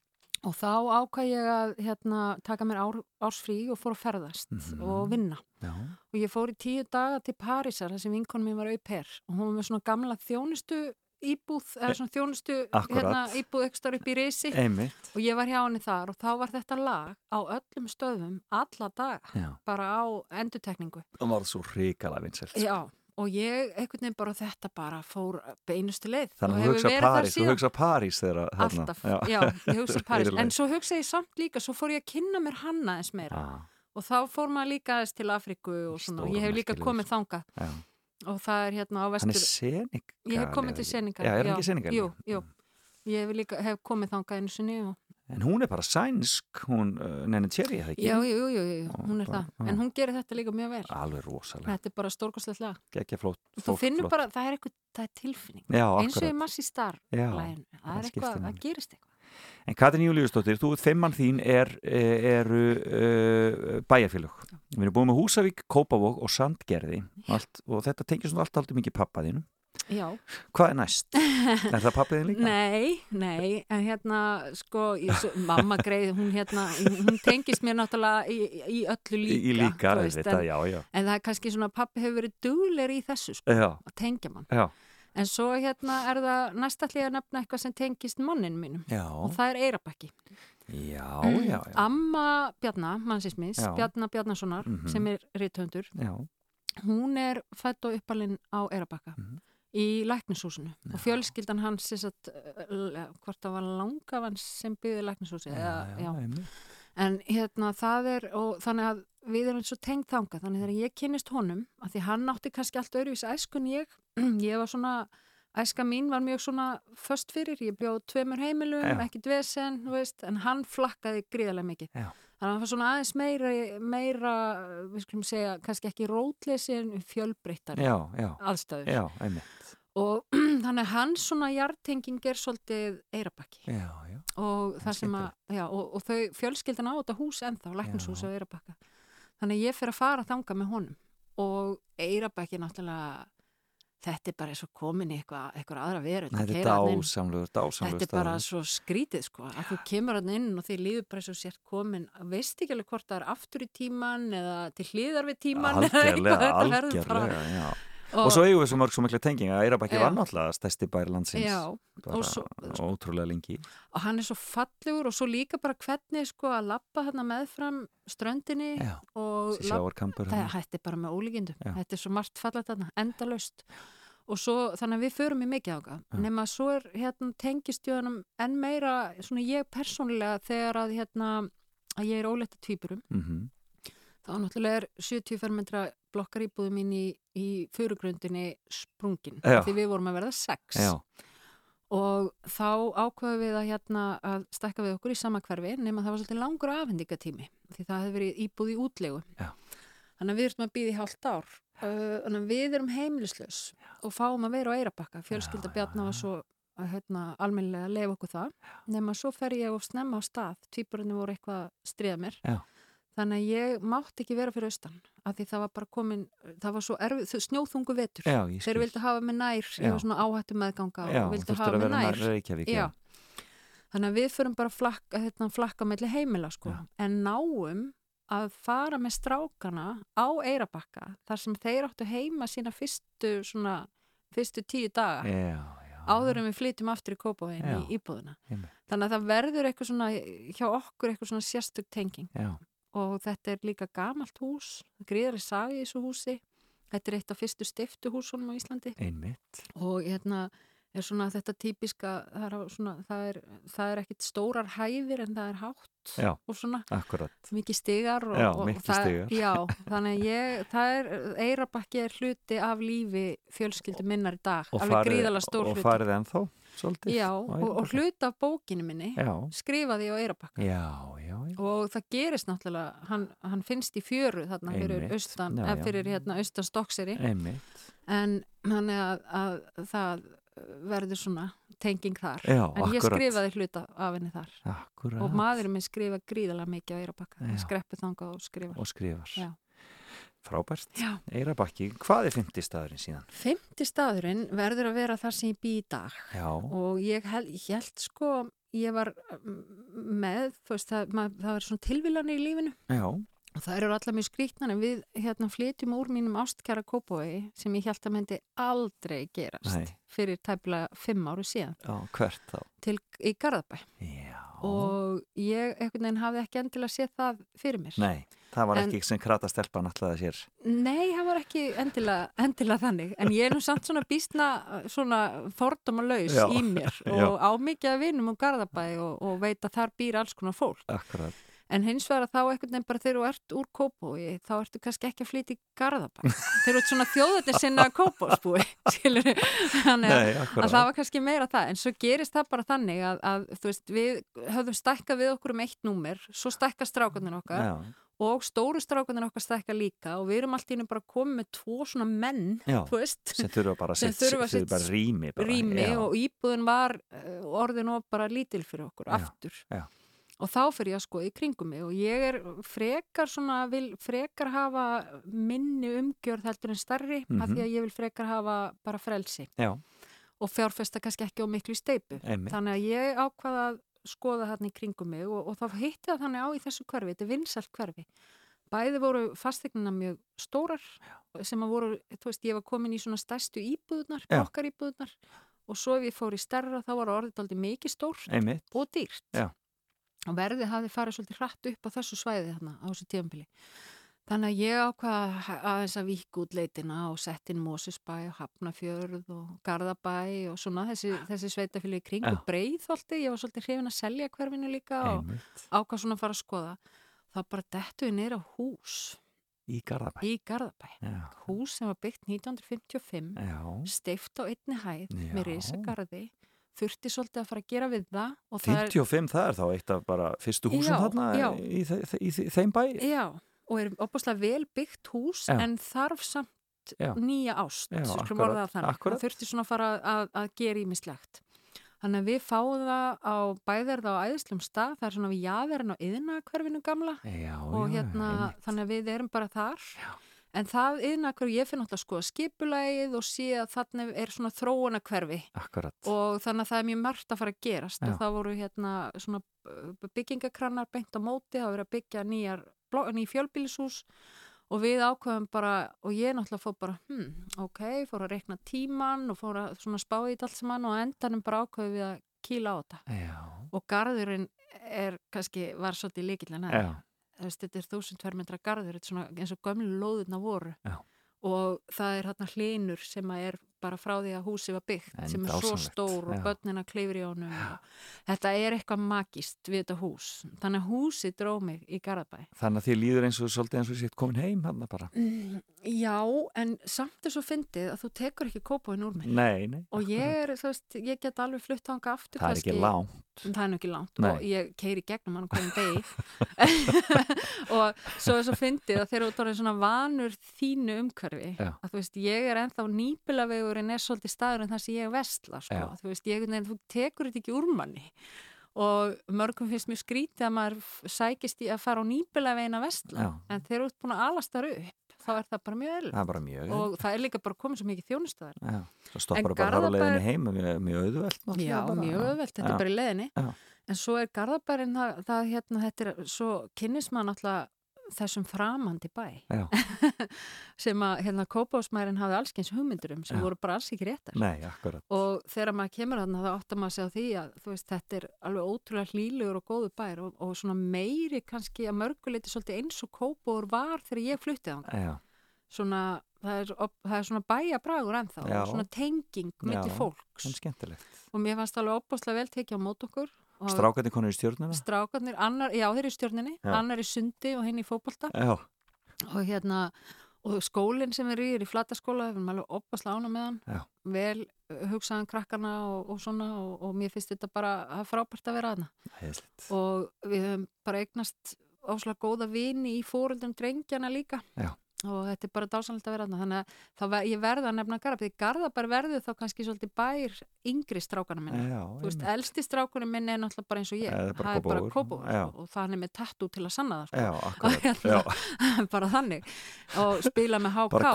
og þá ákvað ég að hérna, taka mér ár, ársfrí og fór að ferðast Mhm. og vinna. já, Og ég fór í tíu daga til Parísar, þar sem vinkonu mín var auper og hún var með svona gamla þjónustu íbúð, eða svona þjónustu hérna, íbúð ekki stór upp í einmitt. og ég var hjá henni þar og þá var þetta lag á öllum stöðum alla daga, Já, bara á endutekningu. það var svo hrikala vinsælt. Já, og ég einhvern veginn bara þetta bara fór beinustu leið Þannig og að þú hugsa París, þú hugsa París þegar. Alltaf, já, ég hugsa París. *laughs* En svo hugsa ég samt líka, svo fór ég að kynna mér hanna eins meira. Já, og þá fór maður líka aðeins til Afriku og svona, og Stóra ég hef líka komið þangað. Já. og það er hérna á Hann er vestur seningar. ég hef komið til seningar Já, er hann ekki seningar? Jú, jú, ég hef líka hef komið þangað einu sinni og, En hún er bara sænsk, hún uh, Nenni Cherry, eða ekki? já, jú, jú, jú, hún er bara- það en hún gerir þetta líka mjög vel Alveg rosalega. þetta er bara stórkostlegt lag Gekkja flott. þú finnur flott. bara, það er eitthvað, það er tilfinning Já, eins og í akkurat. Massi Star læginu, það er eitthvað, það gerist eitthvað En Katrin Júliusdóttir, þú, fimmann þín er, eru uh, bæjarfélög. Við erum búin með Húsavík, Kópavók og Sandgerði allt, og þetta tengir svona allt aldrei mikið pappa þínu. Já, Hvað er næst? er það pappið þín líka? *laughs* nei, nei en hérna, sko, ég, svo, mamma greið hún hérna, hún tengist mér náttúrulega í, í öllu líka Í, líka, veist, þetta, en, já, já. en það er kannski svona, pappi hefur verið duglegur í þessu, sko, Já, að tengja mann já, En svo hérna er það næstallega að nefna eitthvað sem tengist mannin mínum já, og það er Eirabakki. já, já, já, Amma Bjarna, mannsins Já. Bjarna Bjarnasonar Mhm. sem er rithöndur, já, hún er fætt og uppalinn á Eirabakka. Mhm. Í læknishúsinu og fjölskyldan hans sem sagt, uh, hvort það var langafan sem byggði læknishúsi. En hérna það er, og þannig að við erum svo tengt þangað, þannig þegar ég kynnist honum, að því hann átti kannski allt öðruvís æskun ég, *clears throat* ég var svona, æska mín var mjög svona först fyrir, ég bjóð tveimur heimilum, Já. ekki dvesen, þú veist, en hann flakkaði gríðarlega mikið. Já. Þannig að hann var svona aðeins meira, meira, við skulum segja, kannski ekki rótleysi en já, aðstæður. já, einmitt. Og *clears throat* þannig að hans svona jartenging er svolítið eirabakki Já, já, og það sem að, já, og, og þau fjölskyldan á þetta hús ennþá, læknishús Já. á Eirabakka þannig að ég fyrir að fara þanga með honum. Og Eirabakki náttúrulega þetta er bara eins og komin í eitthvað, eitthvað aðra að þetta er dásamlegur, dásamlegur þetta er bara svo skrítið sko. Að þú kemur hann inn og þið líður bara eins og sért komin veist ekki alveg hvort það er aftur í tíman eða til hliðar við tíman *laughs* bara- algjörlega, já. Og svo eigum við svo mörg svo mikla tenginga. Að Eirabakki Já. var náttúrulega stærsti bæri landsins. Já, og svo- ótrúlega lengi. Og hann er svo fallegur og svo líka bara hvernig sko að lappa hérna meðfram ströndinni Já, og það hérna. hætti bara með ólíkindum. Þetta er svo margt fallet þarna, endalaust. Og svo þannig að við förum í mikið áka nema svo er hérna tengistjóðanum enn meira svona ég persónulega þegar að hérna að ég er óleita tvíburum. Mhm. Þá náttúrulega er 70 fermetra blokkar íbúðu mín í, í fyrirgrundinni sprungin því við vorum að verða sex. Já, og þá ákveðum við að hérna að stekka við okkur í sama hverfi nema það var svolítið langur afhendingatími því það hefði verið íbúð í útlegu. Já. þannig að við erum að býða í hálft ár. Þannig að við erum heimilislaus og fáum að vera á Eirabakka fjölskylda Já, Bjarnar var svo að hérna, almennilega að lefa okkur það. Nema svo fer ég og snemma á stað. Tvíburinn voru eitthvað að stríða mér. Já. Þannig að ég mátti ekki vera fyrir austan af því það var bara komin það var svo erfið, snjóþungu vetur. Já, þeir vildu hafa mig nær, ég var svona áhættu meðganga Já, og þurftur hafa mig nær nær. Já. Þannig að við förum bara flakka, hérna, flakka melli heimila sko. En náum að fara með strákana á Eirabakka þar sem þeir áttu heima sína fyrstu, svona, fyrstu tíu daga áður en við flytjum aftur í Kópavegin í íbúðuna. Einmitt. Þannig að það verður eitthvað svona, hjá okkur eitthvað svona sérstök tenging og þetta er líka gamalt hús, gríðari sagi í þessu húsi. Þetta er eitt af fyrstu stiftu húsunum á Íslandi. Einmitt. Og hérna er svona þetta típiska það er, svona, það er, það er ekkit stórar hæðir en það er hátt Já. og svona Akkurat. mikið stigar og, Já, og miklir það, stigar. já, þannig ég, það er Eirabakki er hluti af lífi fjölskyldu minnar í dag, Og alveg gríðalega stór Og hluti. farið ennþá, svolítið. Já, og, og hluti af bókinu minni skrifaði á Eirabakka já, já, já. og það gerist náttúrulega hann, hann finnst í fjöru þarna fyrir austan, Já, eða já. fyrir hérna austan stokkseri en hann er að, að það verður svona tenging þar en ég akkurat. skrifaði hluta af henni þar Akkurat og maðurinn minn skrifa gríðalega mikið á Eirabakka Já. hann skreppi þangað og skrifa Og skrifar Já. Frábært. Eirabakki, hvað er 50 staðurinn síðan? Fymti staðurinn verður að vera þar sem ég bý í dag Já, og ég held, ég held sko ég var mm, með veist, það, mað, það var svona tilvílanir í lífinu já, og það eru allar mjög skrítnar en við hérna flytjum úr mínum ástkjara kópói sem ég held að myndi aldrei gerast Nei. fyrir tæpilega fimm áru síðan já, hvert þá? til í Garðabæ Já og ég einhvern veginn hafði ekki endilega séð það fyrir mér. Nei, það var En- ekki sem krata stelpan alltaf sér. Nei, það var ekki endilega, endilega þannig, en ég er nú samt svona býstna svona fordóma laus Já, í mér *laughs* já. og á mikið að vinum um Garðabæ og, og veit að þar býr alls konar fólk. Akkurat. En hins vegar þá einhvern veginn bara þegar þú ert úr Kópói, þá ertu kannski ekki að flytja í Garðabæ. *laughs* þegar þú ert svona þjóðetni sinna Kópósbúi, *laughs* skilur Þannig Nei, að það var kannski meira það, en svo gerist það bara þannig að, að þú veist, við höfðum stækkað við okkur um eitt númer, svo stækka strákunir okkar. Já, og stóru strákunir okkar stækka líka og við erum allt í einu bara komið með tvo svona menn, já þú veist, sem þurfa bara að setja rými bara, rými og íbúðin var uh, orðin og bara lítil fyrir okkur, Já, aftur. já. Og þá fyrir ég að skoða í kringum mig og ég er frekar svona, vil frekar hafa minni umgjörð heldur en starri af Mhm. því að ég vil frekar hafa bara frelsi og fjárfesta kannski ekki á miklu steipu. einmitt Þannig að ég ákvaða að skoða þarna í kringum mig og, og þá hitti það þannig á í þessu hverfi, þetta er vinsalt hverfi. Bæði voru fastegnina mjög stórar sem að voru, þú veist, ég var komin í svona stærstu íbúðunar, Já. blokkar íbúðunar og svo ef ég fór í stærra þá var orðið aldrei mikið stór Einmitt, og dýrt. Já. Og verðið hafði farið svolítið hratt upp á þessu svæði þarna á þessu tíðanbili. Þannig að ég ákvaða aðeins að víka út leitina og sett inn Mósusbæ og Hafnafjörð og Garðabæ og svona þessi, þessi sveitafili í kring og breiðholti. Ég var svolítið hrifin að selja hverfinu líka og Einmitt. ákvað svona að fara að skoða. Það bara dettu við neyra hús Í Garðabæ. í Garðabæ. Hús sem var byggt 1955, Já. steift á einni hæð Já. með risagarði. Þurfti svolítið að fara að gera við það. og það er- 55 það er þá eitt af bara fyrstu húsum Já, þarna já. í, í, í, í þeim bæ. Já, og er opaslega vel byggt hús Já. en þarf samt Já. nýja ást, Já, akkurat, það þurfti svona að fara að, að gera ímislegt. Þannig að við fáum það á bæðarða á æðislum stað, það er svona við jaðarinn á yðnakverfinu gamla Já, og hérna, þannig að við erum bara þar. En það yðnakverfi, ég finn alltaf að skoða skipulægið og sé að þannig er svona þróunakverfi og þannig að það er mjög margt að fara að gerast og það voru hérna svona uh, byggingakrannar beint á móti, það voru að byggja nýjar, bló- ný fjölbýlishús og við ákveðum bara, og ég náttúrulega fór bara, hm, ok, fór að reikna tíman og fór að svona spá í allt saman og endanum bara ákveðum við að kýla á þetta Já. og garðurinn er kannski, var svolítið líkilega Já. neða þetta er þúsund tverrmyndra garður eins og gömlu lóðurna voru Já. og það er hérna hlinur sem er bara frá því að húsi var byggt En sem er svo dásamlegt, stór og börnina klifir í honum og þetta er eitthvað magist við þetta hús þannig að húsi dró mig í Garðabæ Þannig að því líður eins og svolítið eins og sétt komin heim hann bara. mm, Já, en samt er svo fyndið að þú tekur ekki kópáin úr mig Nei, nei. og ég er, þú veist, ég get alveg flutt hanga aftur Það er ekki langt. það er ekki langt Nei. og ég keiri gegnum hann hverjum degi *laughs* *laughs* og svo er svo fyndið að þeir eru orðin svona vanur þínu umhverfi Já. að þú veist, ég er ennþá nýpilavegurinn er svolítið staður en það sem ég vestla sko. Já. þú veist, ég, nei, þú tekur þetta ekki úr manni og mörgum finnst mjög skrítið að maður sækist í að fara á nýpilavegin að vestla Já. en þeir eru út búin að alast þar upp þá er það bara mjög Það mjög. og það er líka bara komið svo mikið þjónustöðar. Svo stoppar En bara á Garðabær- heim mjög, mjög auðvelt. náttúrulega Já, mjög öðvelt, þetta Já. er bara í leðinni Já. en svo er Garðabærin það, það hérna, þetta er, svo maður náttúrulega þessum framandi bæ. *laughs* Sem að hérna Kópásmærin hafði allskyns hugmyndur um sem Já. voru bara alls ekki réttar. Nei, og þegar maður kemur þarna þá áttar maður sig á því að veist, þetta er alveg ótrúlega hlýlegur og góðu bær og, og svona meiri kannski að mörguleiti svolítið eins og Kópóur var þegar ég fluttið Já. svona, það er, það er svona bæjabragur ennþá Já. svona tenging Já, fólks. og mér fannst alveg opbáslega vel tekið á mót okkur og Strákandi konur í stjórnuna? strákarnir, annar, já þeir eru í stjórninni Já. annar í sundi og hinn í fótbolta Já. og hérna og skólinn sem er í er í flataskóla við erum alveg opasla ána með hann Já. vel uh, hugsaðan krakkana og, og svona og, og mér finnst þetta bara frábært að vera aðna og við höfum bara eignast áslega góða vini í fóruldum drengjana líka Já. Og þetta er bara dásanlegt að vera aðna þannig að þá ver, ég verða að nefna Garðabæ því Garðabær verður þá kannski svolítið bær yngri strákana minna Já, Þú veist, elsti strákunum minn er náttúrulega bara eins og ég. Það er bara Já. sko, og það er með tattoo til að sanna það. Sko. Já, *laughs* hérna, *laughs* bara þannig. Og spila með HK. Bara.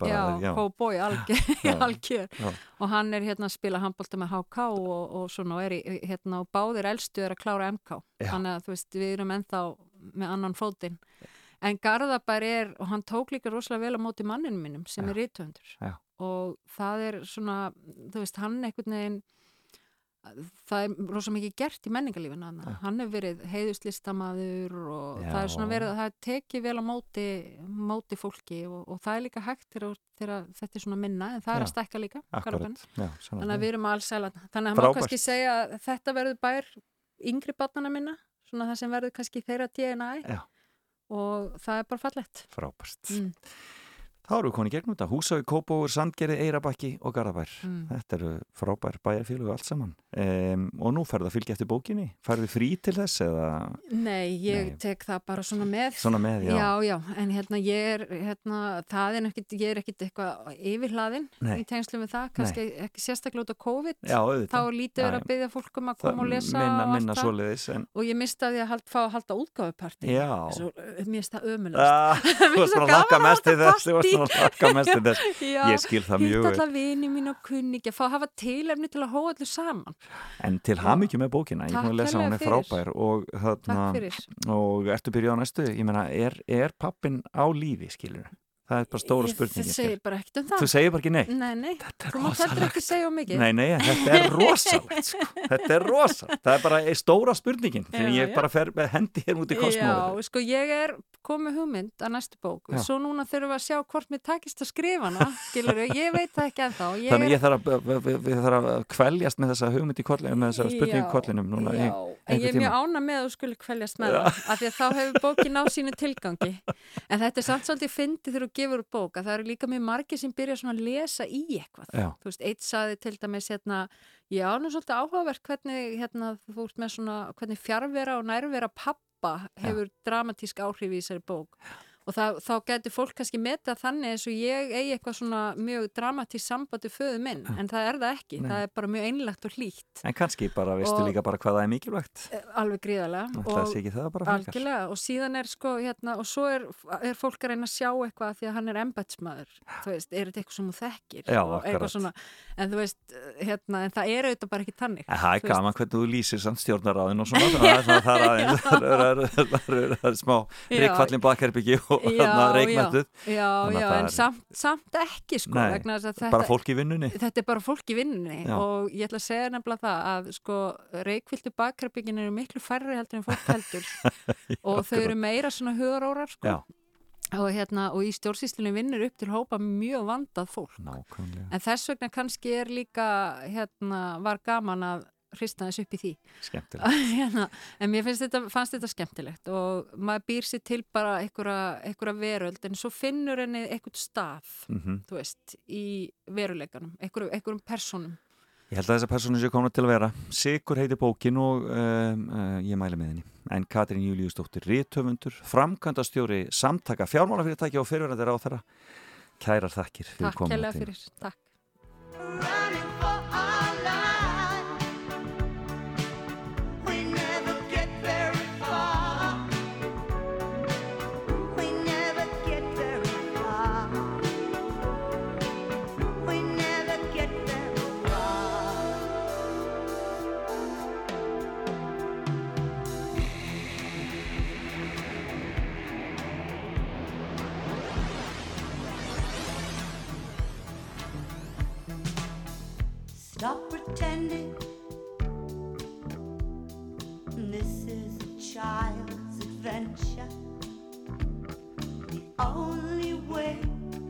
Bara, já. cowboy, *laughs* algjör. Og hann er hérna að spila handbólta með HK og, og svona og er í, hérna, og báðir elstu er að klára MK. Já. Þannig að þú veist, við erum ennþá með annan fótinn. En Garðabær er, og hann tók líka rosalega vel á móti manninu mínum sem Já. er rithöndur. Já. Og það er svona, þú veist, hann einhvern veginn, það er rosa mikið gert í menningarlífinu hann. Hann hefur verið heiðuslistamaður og Já. það er svona verið, það er tekið vel á móti, móti fólki og, og það er líka hægt þegar, þetta er svona minna, en það er Já. að stækka líka. Svona Þannig að við erum allsæla. Þannig að maður Frábært. kannski segja að þetta verður bær yngri barnana minna, svona það sem verður kannski þeirra DNA Já. Og það er bara fallett. Frábært. Mm. Þá erum við konið gegnum þetta. Húsavík, Kópóur, Sandgerði, Eirabakki og Garðabær. Mm. Þetta eru frábær bæjarfélugu allt saman. Um, og nú ferða að fylgja eftir bókinni. Færðu frí til þess eða Nei, ég Nei. tek það bara svona með. svona með? Já. Já, já, en hérna ég er, hérna, það er ekkit, ég er ekkit eitthvað yfirhlaðin Nei. í tengslu við það, kannski ekki sérstaklega út af COVID, Já, þá lítið Já, verið að byggja fólk um að koma og lesa minna, og minna svoleiðis. En, og ég mistaði að hald, fá að halda eh, mér finnst það ömulegt. *laughs* Gaman að mest halda þess. *laughs* Já, Ég skil það mjög hitt alla vini mín og kunningi, fá að hafa tilefni til að hóa allir saman. En til hamingju með bókina. Ég búin að lesa, hún er frábær. Og, þarna, og ertu byrjað á næstu? Ég meina, er, er pappin á lífi, skilur? Það er bara stóra spurningin Ég segi bara ekkert um það. þú segir bara ekki nei Nei, nei, Þetta er þú mátt heldur ekki segja of mikið. Nei, nei, þetta er rosalegt sko. *laughs* Þetta er rosalegt, það er bara stóra spurningin Þegar ég já. bara fer með hendi hér út í kosmóðu Já, sko ég er komið hugmynd að næstu bók. Já. svo núna þurfum við að sjá hvort mér takist að skrifa hana skilur *laughs* ég veit það ekki ennþá. Ég Þannig ég þarf að, við, við, þarf að kvæljast með þessa hugmynd í kollinu með þessa spurningu í kollinum núna já, en ég er mjög ána með að þú skulle kvæljast með það af því að þá hefur bókin á sínu tilgangi. En þetta er samt svolítið fyndið þegar þú gefur út bók að það eru líka mjög margir sem byrja svona að lesa í eitthvað. Já. þú veist, eitt saði til dæmis hérna já, nú svolítið áhugavert hvernig hérna, þú ert með svona, hvernig fjárvera og nærvera pappa hefur dramatísk áhrif í þessari bók og það, þá getur fólk kannski meta þannig eins og ég eigi eitthvað svona mjög dramatísk sambandi föðu minn, en það er það ekki. Nei. það er bara mjög einlegt og hlýtt. En kannski bara veistu Og- líka bara hvað það er mikilvægt. Eh, alveg gríðarlega. Það sé ekki það bara frekar. algjörlega. Og síðan er sko hérna og svo er, er fólk að reyna að sjá eitthvað því að hann er embætsmaður þú veist, er þetta eitthvað sem þú þekkir? Já, og svona, en þú veist hérna, en það er auðvitað bara ekki tannig það er gaman hvernig þú lýsir samt stjórnaráðin og svona, það er smá Og *laughs* Já, þarna já. en er- samt, samt ekki sko, Nei, vegna þess að þetta bara fólk í vinnunni. þetta er bara fólk í vinnunni Já. og ég ætla að segja nefnilega það að sko reikvildu bakherbyggin eru miklu færri heldur en fólk heldur. *laughs* Og þau eru meira svona hugarórar sko. Já, og, hérna, og í stjórnsýslunni vinnur upp til hópa mjög vandað fólk. Nákvæmlega. En þess vegna kannski er líka hérna, var gaman að hrista þess upp í því. Skemmtilegt. *laughs* Hérna, en mér þetta, fannst þetta skemmtilegt og maður býr sér til bara einhverja, veröld en svo finnur henni einhvern stað mm þú veist, í veruleikanum einhverjum, personum Ég held að þessa persónu sé komin til að vera. Sigur heiti bókin og um, uh, ég mæli með henni. En Katrín Júliusdóttir Rítöfundur, framkvæmdastjóri samtaka fjármálafyrirtæki og fyrirverðandi ráð þeirra Kærar þakkir fyrir Takk komuna kærlega til- fyrir, takk This is a child's adventure. The only way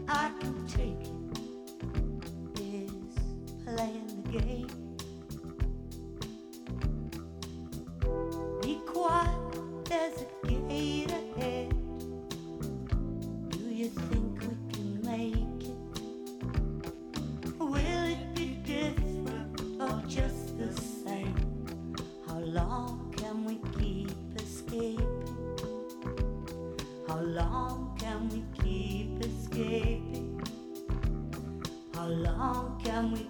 I can take it is playing the game. Be quiet, there's a long can we keep escaping? How long can we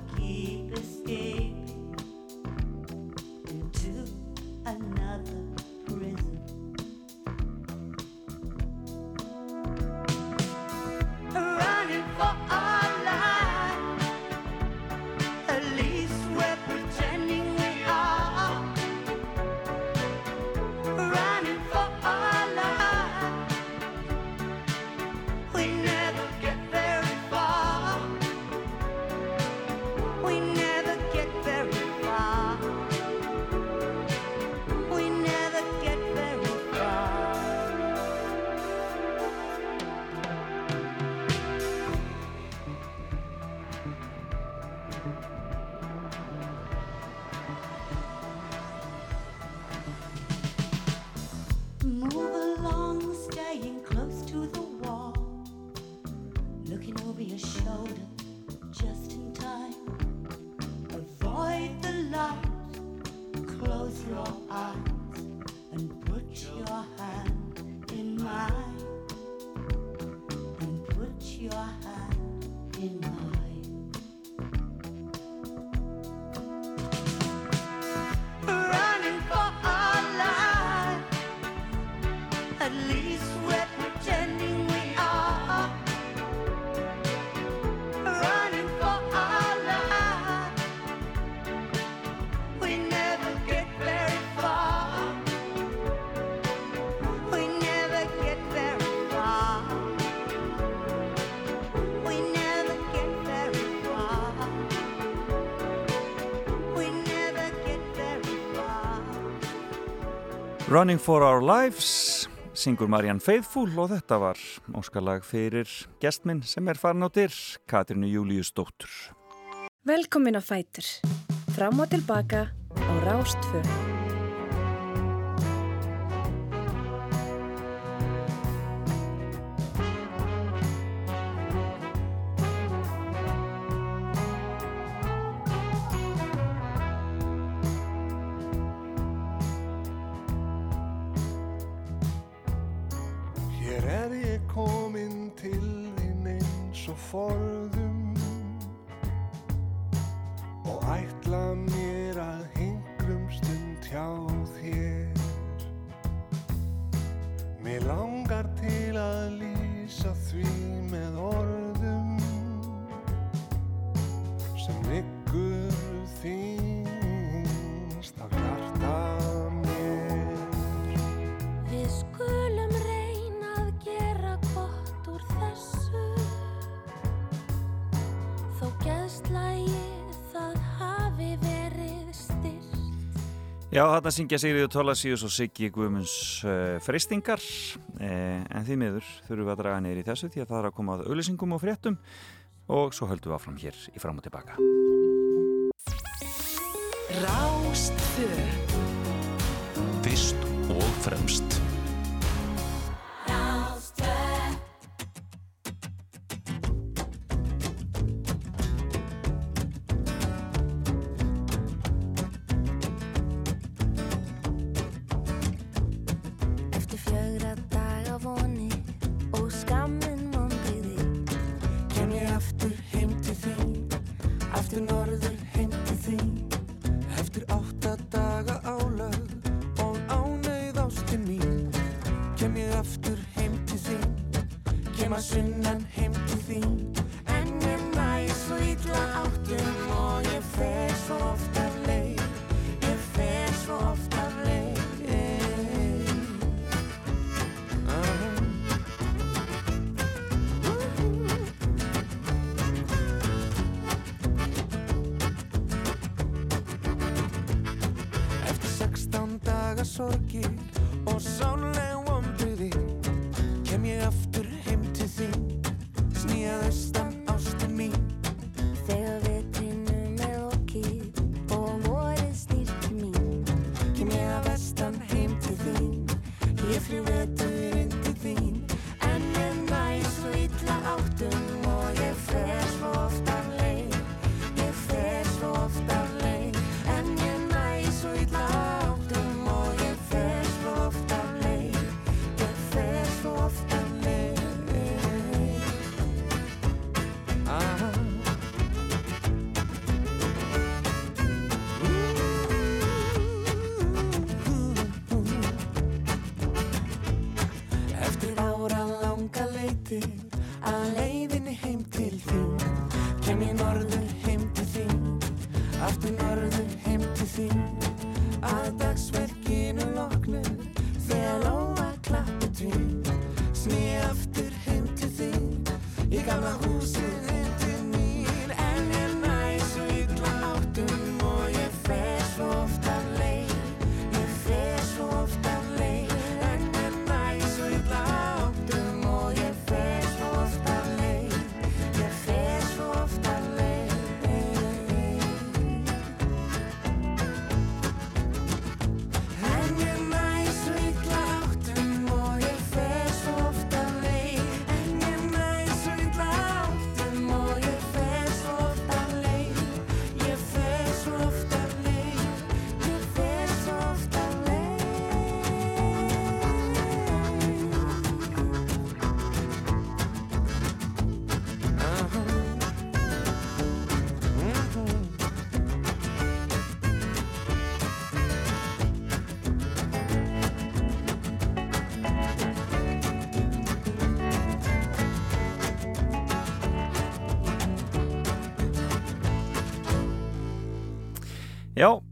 Running for our lives syngur Marianne Faithfull og þetta var óskalag fyrir gestminn sem er farin á dyr, Katrinu Júliusdóttur Velkomin á Fætur Frám og tilbaka á Rástfjörn Já, þarna syngja Sigriður Tólasíus og Siggi Guðmunds eh, uh, freystingar eh, en því miður þurfum við að draga neyri í þessu því að það er að koma að auðlýsingum og fréttum. Og svo höldum við áfram hér í fram og tilbaka. Rástfjö Fyrst og fremst. kem að sunnan heim til þín En um að ég svo ítla áttum og ég fer svo oft af leið Ég fer svo oft af leið uh. Eftir sextán daga sorgir og sánlega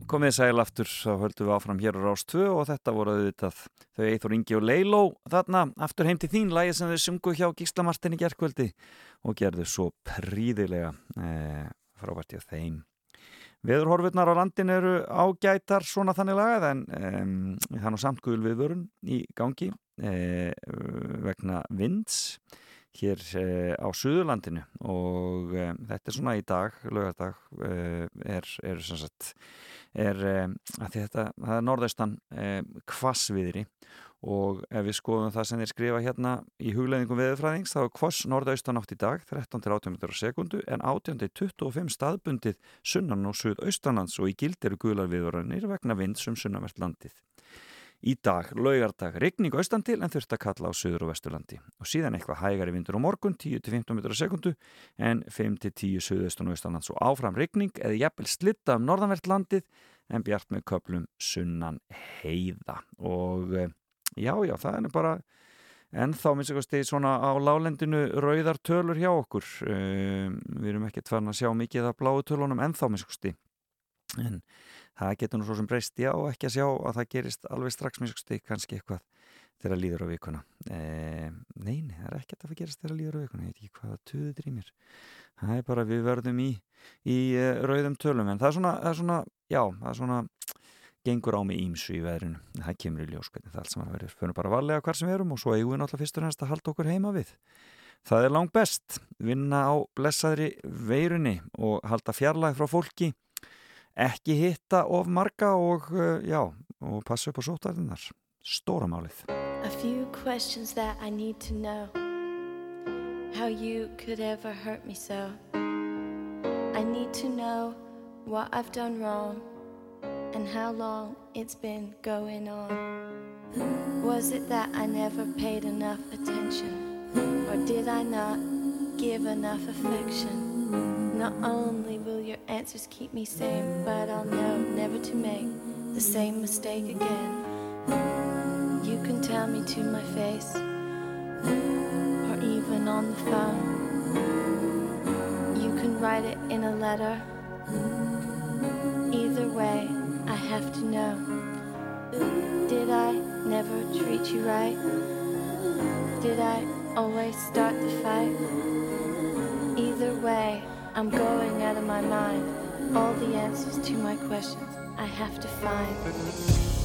Komið sæl aftur, þá höldum við áfram hér á Rástvö og þetta voru auðvitað þau Eithor Ingi og Leiló þarna aftur heim til þín lægi sem þau sungu hjá Gísla Martin í gerðkvöldi og gerðu svo príðilega eh, frábært hjá þeim. Veðurhorfurnar á landin eru ágætar svona þannig lagað en eh, það er nú samt guðul viðvörun í gangi eh, vegna vinds hér eh, á Suðurlandinu og eh, þetta er svona í dag, lögardag, eh, er, er sem sagt er að þetta, það er norðaustan kvassviðri og ef við skoðum það sem þeir skrifa hérna í hugleðingum veðurfræðings þá er kvass norðaustan átt í dag 13-18 metrar á sekundu en 18-25 staðbundið sunnan og suðaustanlands og í gild eru guðlar viðvörðanir vegna vind sem sunnavert landið. Í dag, laugardag, regning austan til en þurft að kalla á söður og vesturlandi. Og síðan eitthvað hægari vindur á morgun 10-15 metrar á sekundu en 5-10 söðaustan og austanlands og áfram regning eða jæfnvel slitta um norðanvert landið en bjart með köplum sunnan heiða. Og eh, já, já, það er bara en þá minnst ekki að stegi svona á lálendinu rauðar tölur hjá okkur. Um, við erum ekkert farin að sjá mikið af bláu tölunum en þá minnst ekki að stegi en það getur nú svo sem breyst já og ekki að sjá að það gerist alveg strax mjög stík kannski eitthvað þegar líður á vikuna. E, neini, það er ekkert að það gerist þegar líður á vikuna ég veit ekki hvaða tuðu drýmir það er bara við verðum í, í uh, rauðum tölum en það er svona, það er svona já, það er svona gengur á mig ímsu í veðrinu. Það kemur í ljós hvernig það allt saman verður. Fyrir bara varlega hvar sem við erum og svo eigum við náttúrulega fyrst og næst að halda okkur heima við. Það er langt best vinna á blessaðri veirunni og halda fjarlæg frá fólki ekki hitta of marga og uh, já, og passa upp á sótarðinnar stóra málið. A few questions that I need to know. How you could ever hurt me so. I need to know what I've done wrong And how long it's been going on. Was it that I never paid enough attention Or did I not give enough affection Not only will your answers keep me sane, but I'll know never to make the same mistake again. You can tell me to my face, or even on the phone. You can write it in a letter. Either way, I have to know. Did I never treat you right? Did I always start the fight? Either way, I'm going out of my mind. All the answers to my questions I have to find.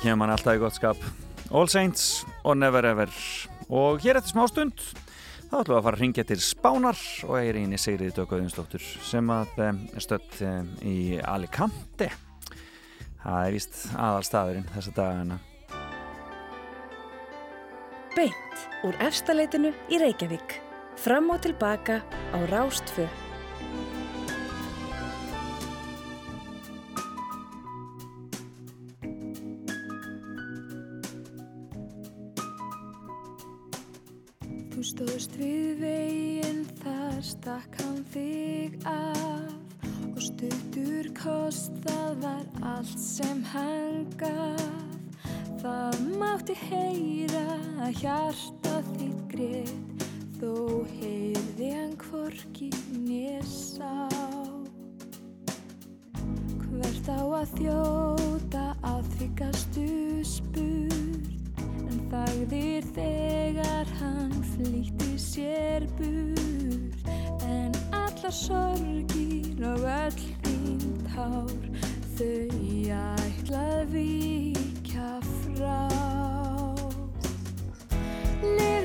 Þetta kemur mann alltaf í gott skap All Saints og Never Ever og hér eftir smá stund þá ætlum við að fara að ringja til Spánar og ég er eini Sigriði Dögauðinsdóttur sem að um, er stött um, í Alicante það er vist aðalstaðurinn þessa dagana Beint úr efstaleitinu í Reykjavík. Fram og tilbaka á Rástfö. Gaf. Það mátti heyra að hjarta þitt grið, þó heyrði hann hvorki nésá. Hvert á að þjóta að því gastu spurt En þagðir þegar hann flýtti sér burt En allar sorgir og öll þín tár Þau ætlað víkja frá. Lifðu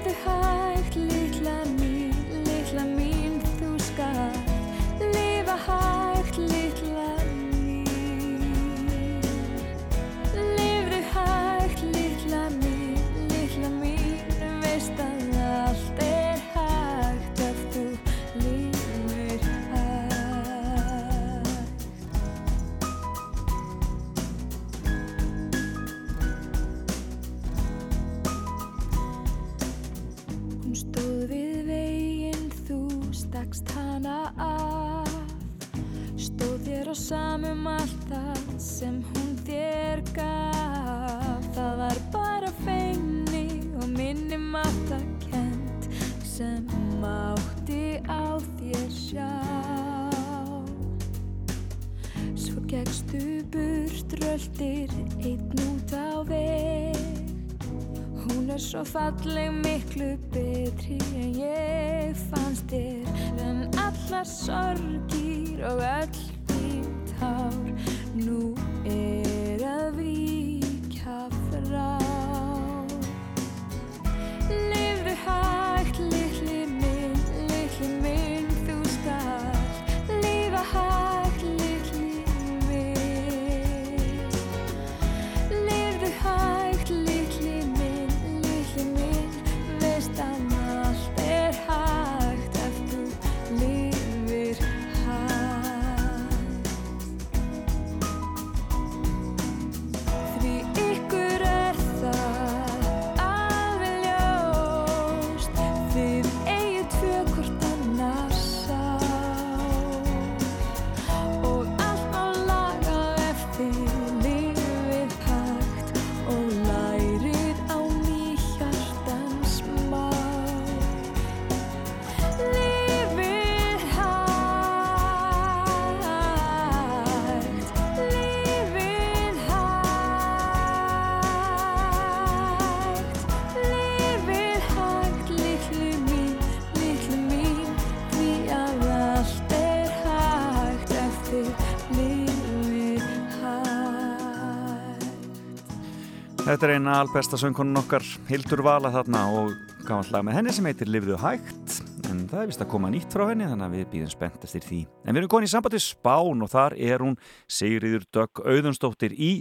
Þetta er eina albesta söngkonun okkar Hildur Vala þarna og gaman lag með henni sem heitir Livðu hægt en það er vist að koma nýtt frá henni þannig að við býðum spennt eftir því. En við erum konið í sambandi Spán og þar er hún Sigriður Dögg Auðunsdóttir í,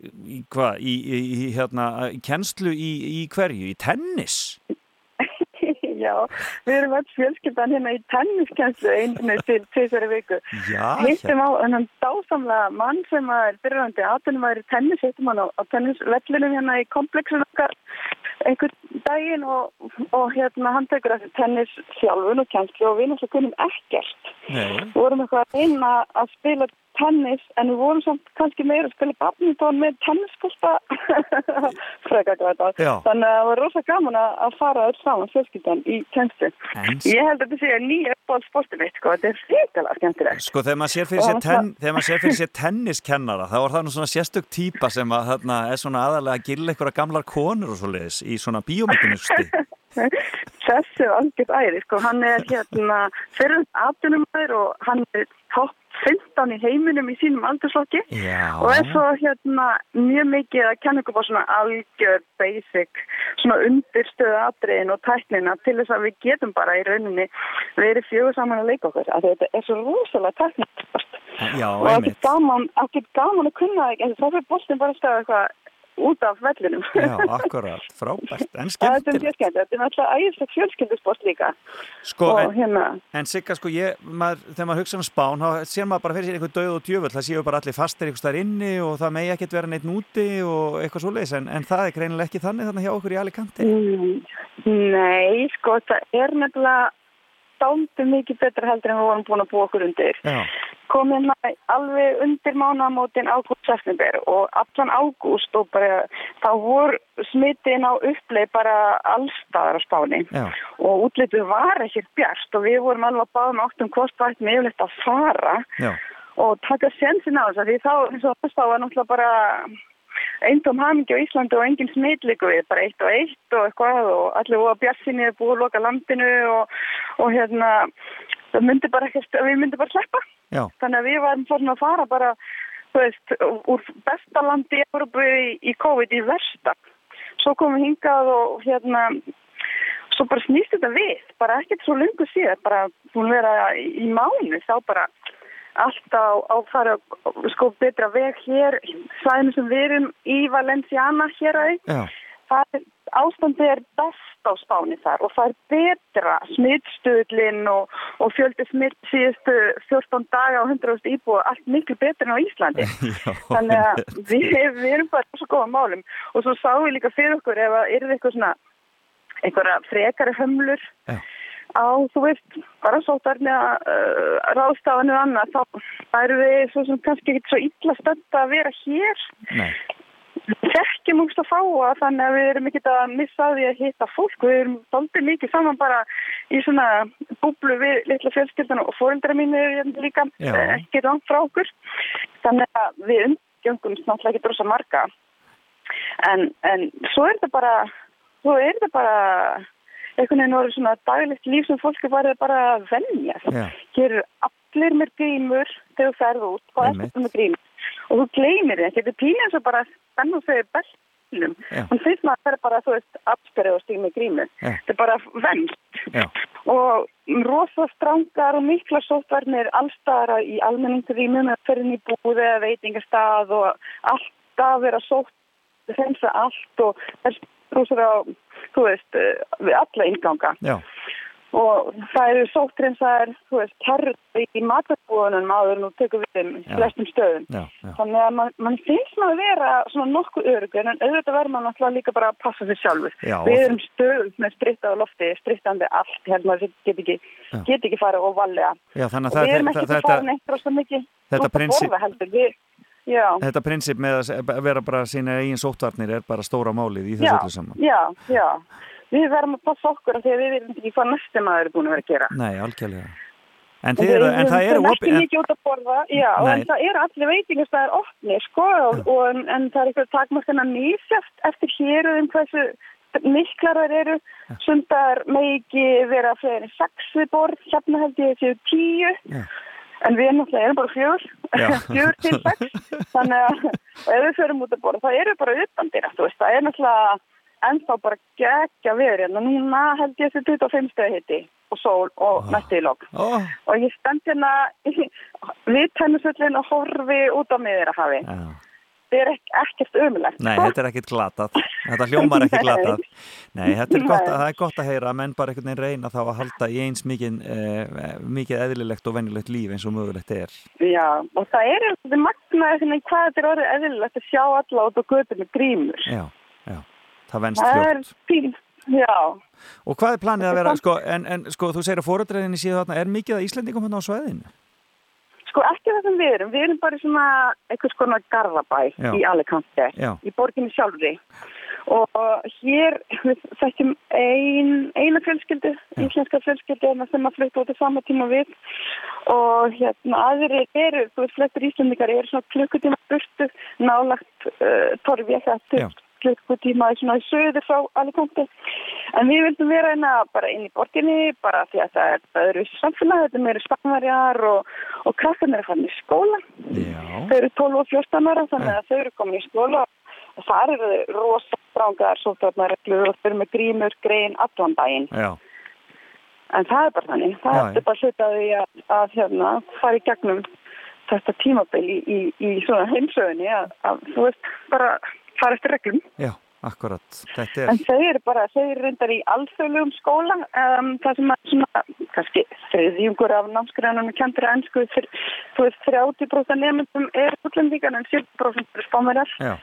í hvað, í, í, í hérna, í kennslu í, í hverju? Í tennis? Já, við erum öll fjölskyldan hérna í tenniskenslu einu til tvisari viku. Hittum á þennan dásamlega mann sem er byrjandi aðtunum að er í tennis, hittum hann á, á tennisvellinum hérna í komplexun okkar einhvern daginn og, og hérna hann tekur þessi tennis sjálfun og kennslu og við náttúrulega kunnum ekkert. Nei. Við vorum eitthvað að reyna að spila tennis en við vorum samt kannski meira að spila badminton með. *laughs* Já. Þannig að það var rosa gaman að að fara öll saman fjölskyldan í kennslu. En- Ég held að þetta sé nýja uppáhaldsportið mitt, sko. Þetta er hrikalega skemmtilegt. Sko þegar maður sér fyrir sér, ten, maður sér fyrir sér *laughs* tenniskennara þá er það nú svona sérstök típa sem að, þarna, er svona aðalega að gilla einhverja gamlar konur og svo leiðis í svona bíómyndunusti. *laughs* Þessi er algjörð æri, sko. Hann er hérna fyrir aðtunumæður og hann er topp 15 í heiminum í sínum aldurslokki Já. og er svo hérna mjög mikið að kenna ykkur bara svona algjör basic, svona undirstöðu atriðin og tæknina til þess að við getum bara í rauninni verið fjögur saman að leika okkur, af því þetta er svo rosalega tæknina Já, og ekki einmitt. gaman, gaman að kunna það ekki, þá fyrir boltin bara að staða eitthvað út af vellinum. Já, akkurat, frábært, en *laughs* Það er skemmtilegt. mjög skemmt, þetta er náttúrulega ægislegt fjölskyldusport líka. Sko, en, hérna, en Sigga, sko, ég, maður, þegar maður hugsa um spán, þá sér maður bara fyrir sér einhver döð og djöfull, það séu bara allir fastir einhver staðar inni og það megi ekkert vera neitt núti og eitthvað svoleiðis, en, en það er greinilega ekki þannig þannig hjá okkur í Alicante. mm, nei, sko, það er nefnilega dálítið mikið betra heldur en við vorum búin að búa okkur undir. Já, Kom hérna alveg undir mánaðamótin ágúst-september og allan ágúst og bara þá voru smittin á uppleið bara allstaðar á spáni. já, og útlitið var ekkert bjart og við vorum alveg að báða með áttum hvort það ættum yfirleitt að fara já, og taka sensin á þess að því þá var náttúrulega bara eindum hamingi á Íslandi og engin smitliku við, bara eitt og eitt og eitthvað og allir voru að bjarsinni búið að loka landinu og, og hérna það myndi bara ekkert, við myndi bara sleppa. Já, þannig að við varum farin að fara bara þú veist, úr besta landi í Európu í, COVID í versta. Svo komum við hingað og hérna svo bara snýst þetta við bara ekkert svo lungu síðan bara að vera í mánu þá bara allt á, fara sko betra veg hér svæðinu sem við erum í Valenciana hér að já, það er, best á spáni þar og það er betra smittstöðlinn og, og fjöldi smitt síðustu 14 daga á 100.000 íbúa allt miklu betur en á Íslandi. *laughs* Já, þannig að við, við erum bara svo góða málum. Og svo sáum við líka fyrir okkur ef að er það eitthvað svona einhverja frekari hömlur Já. Á, þú veist, bara að uh, ráðstafanu annað þá erum við svo sem kannski ekki svo illa stönd að vera hér. Nei, þekkjum úrst að fáa þannig að við erum ekki að missa að því að hitta fólk. Við erum doldið mikið saman bara í svona búblu við litla fjölskyldana og fóreldra mínu eru hérna líka eh, ekki langt frá okkur. Þannig að við umgjöngumst náttúrulega ekki drosa marga. En, en svo er þetta bara svo er þetta bara einhvern veginn orðið svona daglegt líf sem fólk er bara, að venja. Já, hér eru allir með grímur þegar þú ferð út, Einmitt. þetta með grímur. Og þú gleymir því, þetta er pínu eins og bara spennu þegar beltinum Já. hún finnst maður að það er bara, þú veist, afsperrið og stíg með grímur Já. þetta er bara venst já, og rosa strangar og mikla sótvarnir allstaðara í almenningsrýmum eða fyrir í búði eða veitingastað og alltaf vera sótt reynsa allt og þess brúsur á, þú veist, eh, við alla inganga já, og það eru sóttrinsaðar, þú veist, kerri í matarbúðunum áður nú tekur við þeim flestum stöðum. já, já, Þannig að man, man finnst maður vera svona nokkuð örugur en auðvitað verður maður náttúrulega líka bara að passa sig sjálfur. Já, Við erum stöðuð með sprittað á lofti, sprittandi allt, hérna maður get ekki, get ekki fara og þannig Og að við erum ekki það, að fara neitt rosa mikið þetta að prinsip- já, þetta prinsip með að vera bara sína eigin sóttvarnir er bara stóra málið í þessu öllu saman. já, já. Við verðum að passa okkur af því að við erum ekki hvað næstu maður er búin að vera að gera. Nei, algjörlega. En, En eru, en það eru opið. opið, ekki en, mikið út að borða, já, Nei. en það eru allir veitingastæðar opni, sko, og, og, en, það er eitthvað takmarkana nýsjátt eftir héruðum hversu miklar þær eru, sundar ekki vera fleiri en sex við borð, hérna held ég séu tíu, Já. En við náttúrulega erum bara fjögur, *laughs* fjögur til sex, þannig að ef við förum út að borða, það eru bara utan dýra, þú veist, það er náttúrulega ennþá bara geggja veður, hérna, núna held ég þessi 25 stöð hitti og sól og næstu í lok. Ó, og ég stend hérna við tennisullin og horfi út á miður að hafi. já, Það er ek ekkert umulegt. nei, þetta er ekkit glatað. Þetta hljómar ekki *laughs* Nei. glatað. Nei, þetta er gott, að, það er gott að heyra menn bara einhvern veginn reyna þá að halda í eins mikið, eh, mikið eðlilegt og venjulegt líf eins og mögulegt er. Já, og það er þetta magnaði svona hvað þetta er orðið eðlilegt að sjá alla út á götu með grímur. Já, já, það venst Það fljótt. er fín, já. Og hvað er planið að vera, sko, en, en sko, þú segir að fóruðræðinni síðu þarna, er mikið að Íslendingum hérna á sveðinu? Sko ekki það sem við erum, við erum bara svona einhvers konar garðabæ í Alicante, í borginni sjálfri. Og hér þekkjum ein, eina fjölskyldu, íslenska fjölskyldu hérna sem að flytta út í sama tíma við og hérna aðri eru, þú veist, flestur íslendingar eru svona klukkutíma burtu nálagt uh, torfi eitthvað Já. Klukkutíma svona í söður frá Alicante. En við vildum vera hérna bara inn í borginni bara því að það er öðru samfélag, þetta er meiri spannvarjar og, og krakkarnir er fann í skóla. Já. þau eru 12 og 14 ára þannig að þau eru komin í skóla og það eru rosa strángar sótvarnarreglur og þau eru með grímur, grein, allan daginn. Já, en það er bara þannig, það Já, er bara hlutaði að, að hérna, fara í gegnum þetta tímabil í, í, í svona heimsögunni að, að þú veist bara fara eftir reglum já, akkurat. Þetta er, en þau eru bara, þau eru reyndar í alþjóðlegum skóla um, það sem að svona, kannski þriðjungur af námskræðanum kentur að ennsku þú veist, 30% nefndum er útlendingar en 70% er spámverjar já.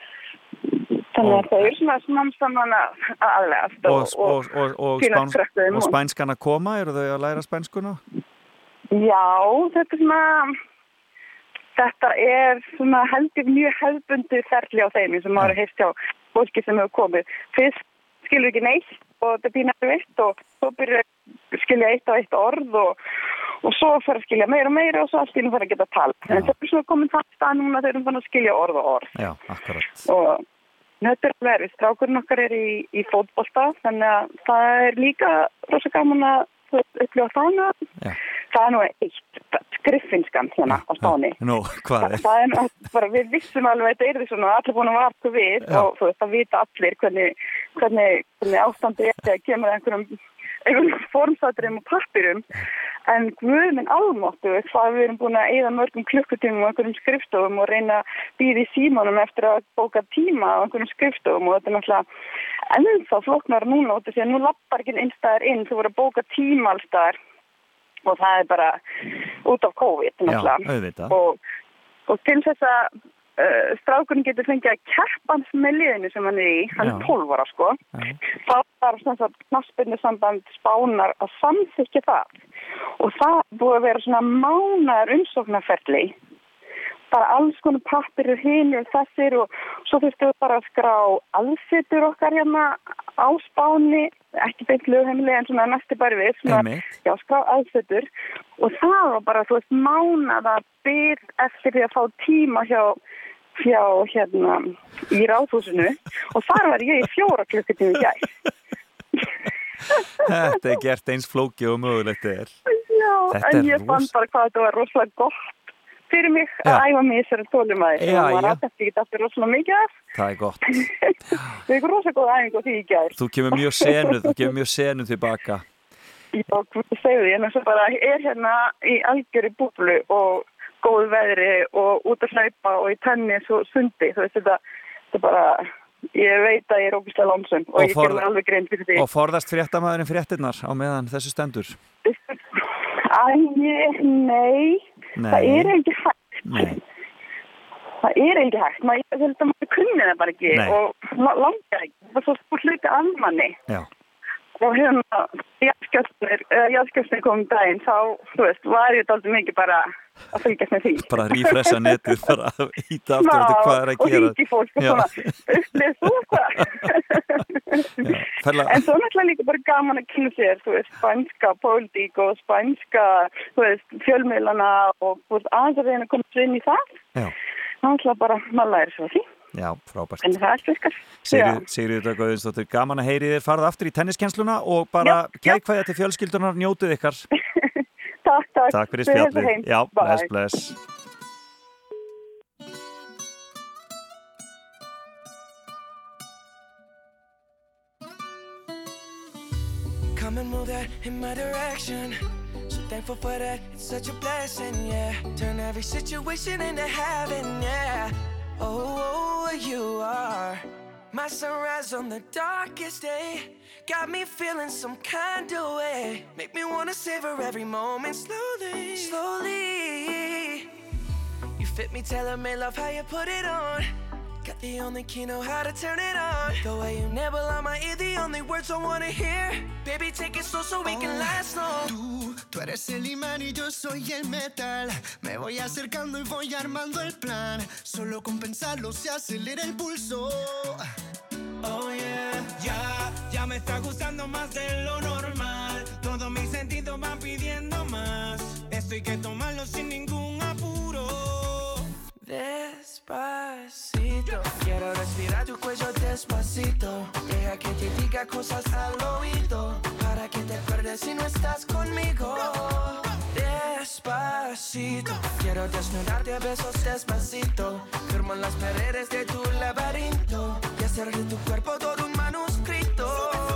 þannig að þau eru svona smám saman að aðlegast Og, og, og, og, spáns, spænskan að koma, eru þau að læra spænskuna? Já, þetta er svona þetta er svona heldur mjög hefðbundi ferli á þeim sem maður heist hjá fólki sem hefur komið. Fyrst skilur ekki neitt og þetta býnaður eitt og svo byrjar að skilja eitt á eitt orð og, og svo fyrir að skilja meira og meira og svo allt í nú fyrir að geta tala. En það er svona komin það stað núna við erum fann að skilja orð og orð Já, akkurat. og þetta er verið. Strákurinn okkar er í, í fótbolta þannig að það er líka rosa gaman að upplifa þannig Já. það er nú eitt skriffinskan hérna á stáni hvað er? það er bara, við vissum alveg að þetta er því svona allir búin að vartu við Já. og þú veist, það vita allir hvernig, hvernig, hvernig ástandi er þegar kemur að einhverjum einhverjum formsatrum og pappirum. En guð minn almáttu hvað við erum búin að eigða mörgum klukkutímum og einhverjum skrifstofum og reyna að býða í símanum eftir að bóka tíma á einhverjum skrifstofum og þetta er náttúrulega ennþá flóknar núna út því að nú lappar ekki innstæðar inn, þú voru að bóka tíma allstaðar og það er bara út af COVID Já, og, og til þess að uh, strákurinn getur fengið að keppans með liðinu sem hann er í, hann Já. er 12 ára sko. Þá var svona að knaspinu samband spánar að samþykja það. Og það er búið að vera svona mánar umsóknarferli. Bara alls konar pappir og hinn og þessir og svo þurftum við bara að skrá aðsettur okkar hérna á spáni, ekki beint lögheimili en svona næstu bara við, svona, já, skrá aðsettur og það var bara, þú veist, mánað að byrð eftir því að fá tíma hjá hjá hérna í ráðhúsinu og þar var ég í fjóra klukkutími í gær. Þetta er gert eins flóki og mögulegt er. Já, Þetta en er ég fann bara hvað þetta var rosalega gott fyrir mig Já. að æfa mig í þessari tólumæði og maður já. átti ekki þetta rosalega mikið af. Það er gott. *laughs* Það er rosalega góð æfing á því í gær. Þú kemur mjög senuð, þú kemur mjög senuð tilbaka. Já, hvað segðu ég, en þess að bara er hérna í algjöri búblu og góð veðri og út að hlaupa og í tennis og sundi, þú veist þetta, þetta bara, ég veit að ég er ógislega lónsum og, Og ég gerði alveg grein fyrir því. Og forðast fréttamaðurinn fréttinnar á meðan þessu stendur. Æ, nei, Nei. það er ekki hægt. Nei. Það er ekki hægt, maður, ég held að maður kunni það bara ekki Nei. og la- langar ekki, það er svo hluti af manni. Já. Og hérna, jáskjöfnir komum daginn, þá, þú veist, var ég dálítið mikið bara að fylgjast með því. Bara að rífressa netið, bara að íta aftur eftir hvað er að og gera. hringi fólk og svona, upplið þú það? En svo náttúrulega líka bara gaman að kynna sér, þú veist, spænska pólitík og spænska, þú veist, fjölmiðlana og aðeins að reyna að koma sér inn í það. Náttúrulega bara, maður læri svo því. Já, frábært. En það er virkar. Sigrid Dögguðinsdóttir, gaman að heyri þér farið aftur í tenniskennsluna og bara kækvæða til fjölskyldunar, njótið ykkar. *laughs* Takk, takk. Takk fyrir spjallið. Já, Bye. bless, bless. Come and move that in my direction. So thankful for that, it's such a blessing, yeah. Turn every situation into heaven, yeah. Oh, you are my sunrise on the darkest day. Got me feeling some kind of way. Make me wanna savor every moment slowly, slowly. You fit me, tailor made love how you put it on. The only key, know how to turn it on. The way you nibble on my ear, the only words I wanna hear. Baby, take it slow so we can last long. Tú, tú eres el imán y yo soy el metal. Me voy acercando y voy armando el plan. Solo con pensarlo se acelera el pulso. Oh yeah, ya, ya me está gustando más de lo normal. Todos mis sentidos van pidiendo más. Esto hay que tomarlo sin ningún apuro. Despacito, despacito. Quiero respirar tu cuello despacito. Deja que te diga cosas al oído. Para que te acuerdes si no estás conmigo. Despacito. Quiero desnudarte a besos despacito. Firmo las paredes de tu laberinto. Y hacer de tu cuerpo todo un manuscrito.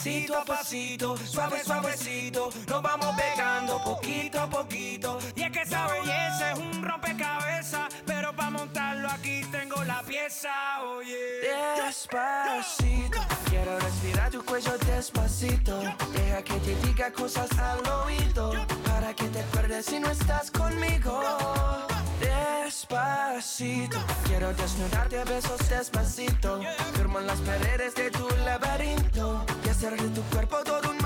Pasito a pasito, suave, suavecito. Nos vamos pegando poquito a poquito. Y es que esa belleza es un rompecabezas. Pero para montarlo aquí tengo la pieza, oye. Despacito, quiero respirar tu cuello despacito. Deja que te diga cosas al oído. Para que te acuerdes si no estás conmigo. Despacito, quiero desnudarte a besos despacito. Firmo en las paredes de tu laberinto. Y de tu cuerpo todo un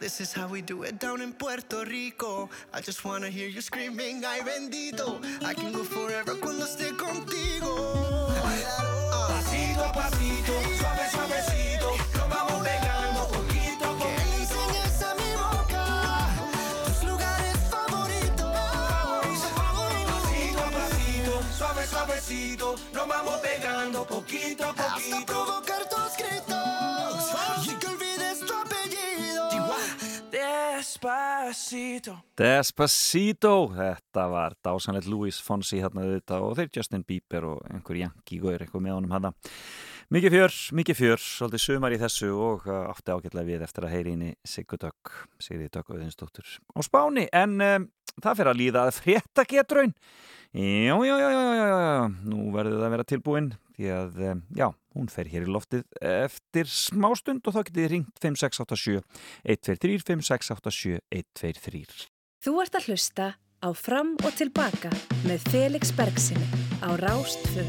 This is how we do it down in Puerto Rico. I just wanna hear you screaming, ay bendito. I can go forever cuando esté contigo. Pasito a pasito, suave, suavecito. Nos vamos pegando poquito a Que le enseñes a mi boca tus lugares favoritos. Pasito a pasito, suave, suavecito, nos vamos pegando poquito a Hasta poquito. provocar Despacito. Despacito, þetta var dásanlegt Louis Fonsi hérna þetta og þeir Justin Bieber og einhver Yankee Gaur eitthvað með honum hérna. Mikið fjör, mikið fjör, svolítið sumar í þessu og uh, átti ágætlega við eftir að heyri inn í Siggu Dögg, Sigriði Dögg Auðinsdóttur á Spáni en um, það fyrir að líða að frétta getraun. Já, já, já, já, já, já, já, nú verður það að vera tilbúin því að, um, já, hún fer hér í loftið eftir smástund og þá getið þið ringt 5687 123 5687 123. Þú ert að hlusta á Fram og Tilbaka með Felix Bergsinni á Rástfö.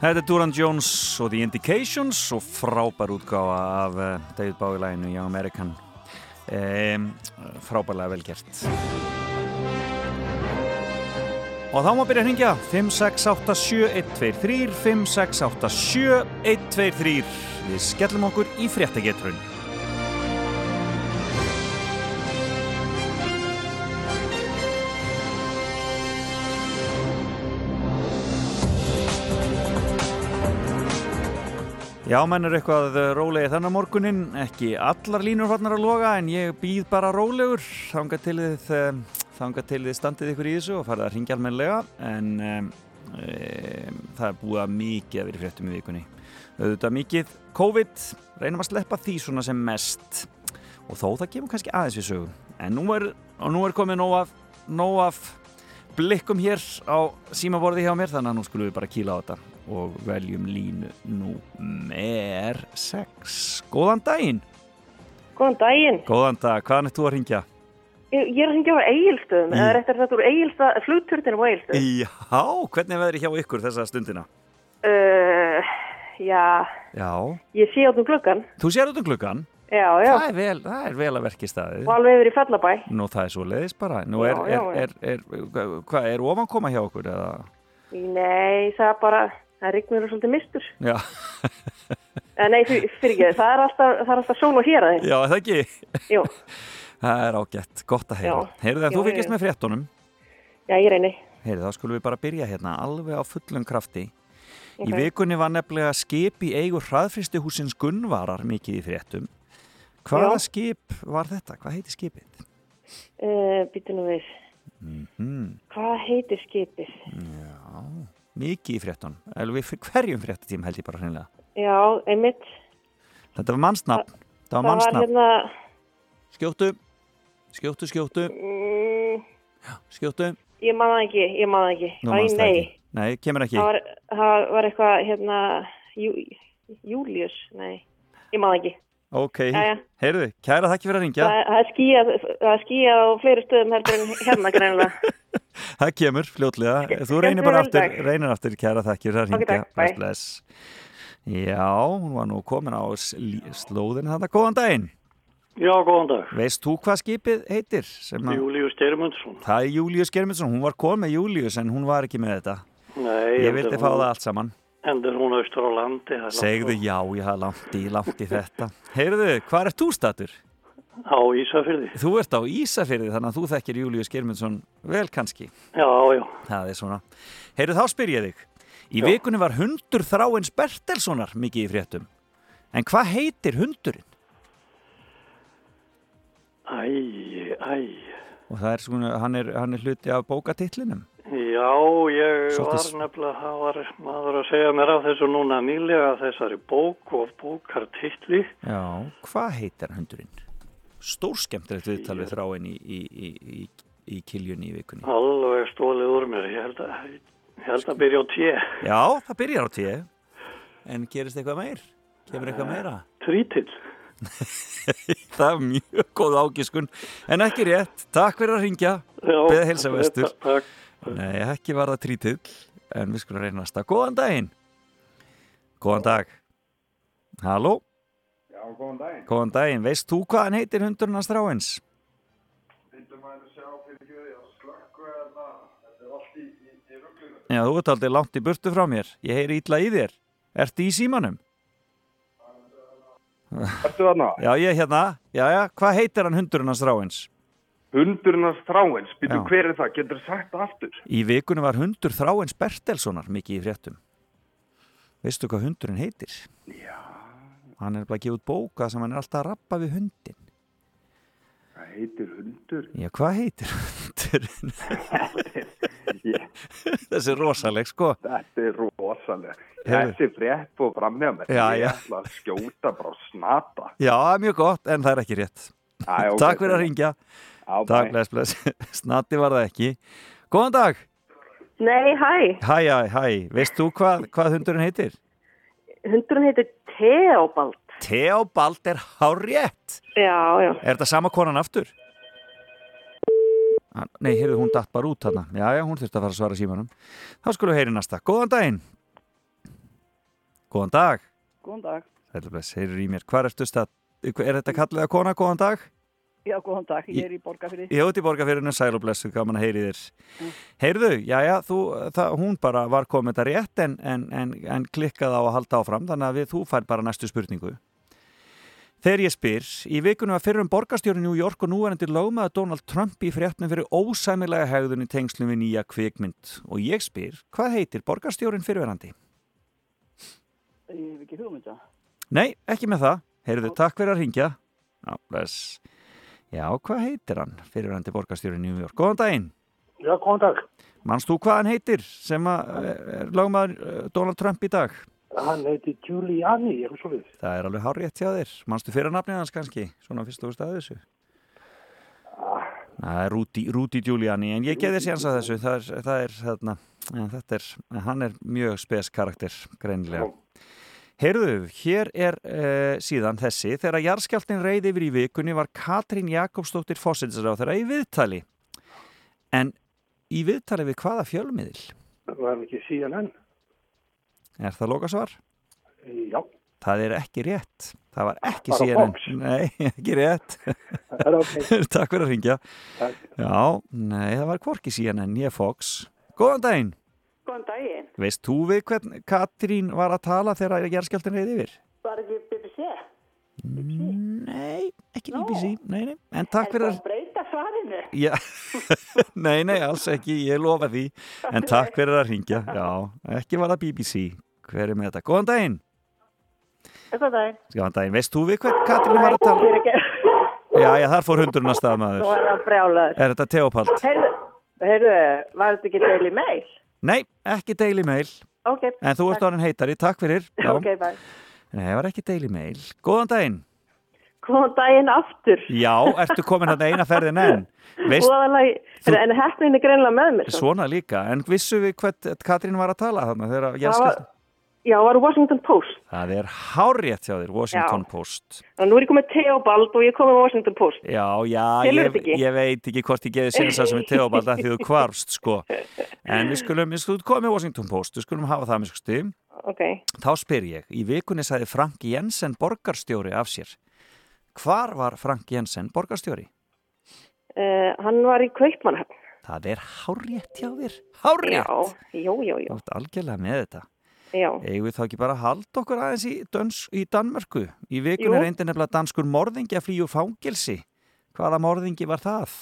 Þetta er Duran Jones og The Indications og frábær útgáfa af uh, David Bowie læginu Young American. Um, frábærlega velgert og þá má byrja að hringja. 5687123 5687123 við skellum okkur í fréttagetrun Já, menn er eitthvað rólegi þennan morgunin, ekki allar línur farnar að loga en ég býð bara rólegur. Þanga til þið, um, þanga til þið standið ykkur í þessu og farið að ringja almenlega en um, það er búið að mikið að vera fréttum í vikunni. Auðvitað mikið COVID, reynum að sleppa því svona sem mest. Og þó það kemur kannski aðeins við sögum. En nú er, nú er komið nóg af, nóg af blikkum hér á símaborði hjá mér þannig að nú skulum við bara kýla á þetta og veljum línu númer 6. Góðan daginn! Góðan daginn. Góðan dag, hvaðan er þú að ringja? Ég, ég er að hringja á Egilstöðum, eða réttar þetta úr Egilstað, flugturtinu á Egilstöðum. Já, hvernig er veðri hjá ykkur þessa stundina? Uh, já, Já, ég sé áttum klukkan. þú sér út um klukkan? Já, já. Það er vel, það er vel að verki staðið. Og alveg yfir í Fellabæ. Nú það er svo leiðis bara. Nú er, Já, er, er, er, hvað, er ofan koma hjá okkur eða? Nei, það er bara, það rignur og svolítið mistur. Já, Eh, nei, fyr, fyrir ekki, það er alltaf, það er alltaf sól og hér aðeins. já, það ekki? Jú. *laughs* Það er ágætt, gott að heyra. Heyrðu það, þú já. með fréttunum. Já, ég reyni. Heyrðu, þá skulum við bara byrja hérna alveg á fullum krafti. Í Ok. vikunni var nefnilega skip í eigu hraðfristi húsins Gunnvarar mikið í fréttum. Hvaða Já. skip var þetta? Hvað heiti skipið? Uh, Býtu nú við, Mm, hvað heitir skipið? já, mikið í fréttunum. Eða hverjum fréttatíma held ég bara hreinlega. Já, einmitt. Þetta var mannsnafn. Það var var hérna, Skjóttu, skjóttu, skjóttu, mm, skjóttu. ég man það ekki, ég man það ekki. Æ, nei. ekki. Nei, kemur ekki. Það var, var eitthvað, hérna, Jú, Július, nei, ég maður ekki. Ok, heyrðu, kæra þakki fyrir að ringja. Það er skíjað á fleiri stöðum heldur en hérna greinlega. *laughs* *laughs* Það kemur fljótlega. Þú reynir bara aftur, reynir aftur kæra þakkir að Ok, ringja. Já, hún var nú komin á sl- slóðinu þetta. Góðan daginn. Já, góðan dag. Veist þú hvað skipið heitir? sem að- Július Geirmundsson. Það er Július Germundsson. Hún var komin með Július en hún var ekki með þetta. Nei, Ég vildi hún- fá það allt saman. Endur hún austur á landi. það Segðu já, ég hafa langt í, langt í þetta. Heyrðu, hvað er þú statur? Á Ísafyrði. Þú ert á Ísafyrði, þannig að þú þekkir Július Germundsson vel kannski. Já, já. Það er svona. Heyrðu, þá spyr ég þig. Í Já. vikunni var hundur þráins Bertelssonar mikið í fréttum. En hvað heitir hundurinn? Æ, æ. Og það er svona, hann er, hann er hluti af bókatitlinum. Já, ég Svolítið var nefnilega, það var maður að segja mér af þessu núna nýlega þessari bók og bókartitli. Já, hvað heitir hundurinn? Stór skemmtilegt viðtal við þráin í, í, í, í, í kiljunni í vikunni. Alveg stólið úr mér. Ég held að, ég held að byrja á tje. Já, það byrjar á tíu. En gerist eitthvað meir? Kemur eitthvað meira? Trítill. *laughs* það er mjög góð ágiskun. En ekki rétt. Takk fyrir að ringja. Beða heilsa vestur. Nei, ekki var það trítill. En við skulum reyna næsta. Góðan daginn. Góðan dag. Halló. Já, góðan daginn. Góðan daginn. Veist þú hvað hann heitir hundurinn hans þráins? Vindum að sjá fyrir gjöði að slökku eða þetta er allt í, í, í rugglinu. Já, þú ert aldrei langt í burtu frá mér. Ég heyri ítla í þér. Ertu í símanum? Ertu þarna? Já, ég er hérna. Já, já, hvað heitir hann hundurinn hans þráins? Hundurinn hans þráins, býtu hver er það? Getur sagt það aftur? Í vikunum var hundur þráins Bertelssonar mikið í fréttum. Veistu hvað hundurinn heitir? Já. Hann er bara að gefa út bóka sem hann er alltaf að rappa við hundin. Það heitir hundur. Já, hvað heitir hundurinn? *laughs* *laughs* Þessi er rosaleg, sko. Þetta er rosalega. Hefur- Þessi frétt fór fram með ætla að skjóta bara og snata. Já, er mjög gott, en það er ekki rétt. Æ, ok, Takk fyrir að ringja. Já, Takk, bæ. bless, bless. *laughs* Snatti var það ekki. Góðan dag. Nei, hæ, Hæ, hæ, hæ. Veist þú hvað, hvað hundurinn heitir? hundurinn heitir Theobald. Theobald er hárétt. Já, já. Er þetta sama konan aftur? Ah, Nei, heyrðu, hún datt bara út þarna. Já, já, hún þurfti að fara að svara símanum. Þá skulum við heyri næsta. Góðan daginn. Góðan dag. Góðan dag. Bless, heyrir í mér. Stað? Er þetta kallið að kona? Góðan dag? Já, góðan dag. Ég er í borgarfyrir. Ég út í borgarfyrinu, sæl og blessu, gaman að heyri þér. Heyrðu, já, já, þú, það, hún bara var komið þetta rétt en, en, en, en klikkaði á að halda áfram, þannig að við, þú fær bara næstu spurningu. Þegar ég spyr, í vikunum var fyrir um borgarstjóri New York og nú er endur lögmaður Donald Trump í fréttum fyrir ósæmilega hegðun í tengslum við nýja kvikmynd. Og ég spyr, hvað heitir borgarstjórin fyrirverandi? Ég hef ekki hugmynda. Nei, ekki með það. Heyrðu, takk fyrir að ringja. Já, bless. Já, hvað heitir hann fyrirverandi borgarstjóri New York? Góðan daginn. Já, góðan dag. Manst þú hvað hann heitir sem að er lögmaður eh, Donald Trump í dag? Hann heiti Giuliani, eitthvað svo við. Það er alveg hár rétt hjá þér. Manstu fyrir nafnið hans kannski? Svona fyrst og að þessu. Það er Rudy, Rudy Giuliani, en ég geði sér hans að þessu. Það er, það er þarna, ja, þetta er, hann er mjög spes karakter, greinilega. Heyrðu, hér er uh, síðan þessi. Þegar jarðskjáltin reyði yfir í vikunni var Katrín Jakobsdóttir fósitsar á þeirra í viðtali. En í viðtali við hvaða fjölmiðil? Það var ekki CNN. Er það lokasvar? Já. Það er ekki rétt. Það var ekki Bara CNN. Fox. Nei, *laughs* ekki rétt. Það er ok. *laughs* Takk fyrir að ringja. Takk. Já, nei, það var hvorki CNN, ég Fox. Góðan daginn. Góðan daginn. Veist þú við hvern Katrín var að tala þegar gerðskjáltin reyði yfir? Var ekki BBC? Nei, ekki BBC. Nei, nei. En takk fyrir að... það breyta svarinu. Já, *laughs* nei, nei, alls ekki, ég lofa því. En takk fyrir að ringja. Já, ekki var það BBC. Hver er með þetta? Góðan daginn. Góðan daginn. Góðan daginn. Veist þú við hvern Katrín var að tala? Já, já, þar fór hundurinn að stað Nú maður. er það brjálaður. Er þetta Teopald? Heyrðu, heyrðu, var þetta ekki Daily Mail? Nei, ekki Daily Mail. Ok. En þú ert orðin heitari, takk fyrir. *laughs* Já. Ok, bye. Nei, það var ekki Daily Mail. Góðan daginn. Góðan daginn aftur. Já, ertu komin hann eina ferðin enn? *laughs* Þú- en hefnin er greinlega með mér. svona líka. En vissu við hvert Katrín var að tala þarna þegar Það jarðskjálfti? Já, var Washington Post. Það er hárétt hjá þér, Washington Post. Og nú er ég komið Theobald og ég komið Washington Post. Já, já, ég, ég veit ekki hvort ég geði sinns að sem er Teobald að því þú kvarst, sko. En við skulum, við skulum komið Washington Post, við skulum hafa það með skusti. Ok. Þá spyr ég, í vikunni sagði Frank Jensen borgarstjóri af sér. Hvar var Frank Jensen borgarstjóri? Uh, hann var í Kaupmannhöfn. Það er hárétt hjá þér. Hárétt! Já, jú, jú, jú. Algjörlega með þetta. Eigum við þá ekki bara að halda okkur aðeins í, döns, í Danmörku? Í vikunni Jú. reyndi nefnilega danskur morðingi að flýju fangilsi. Hvaða morðingi var það?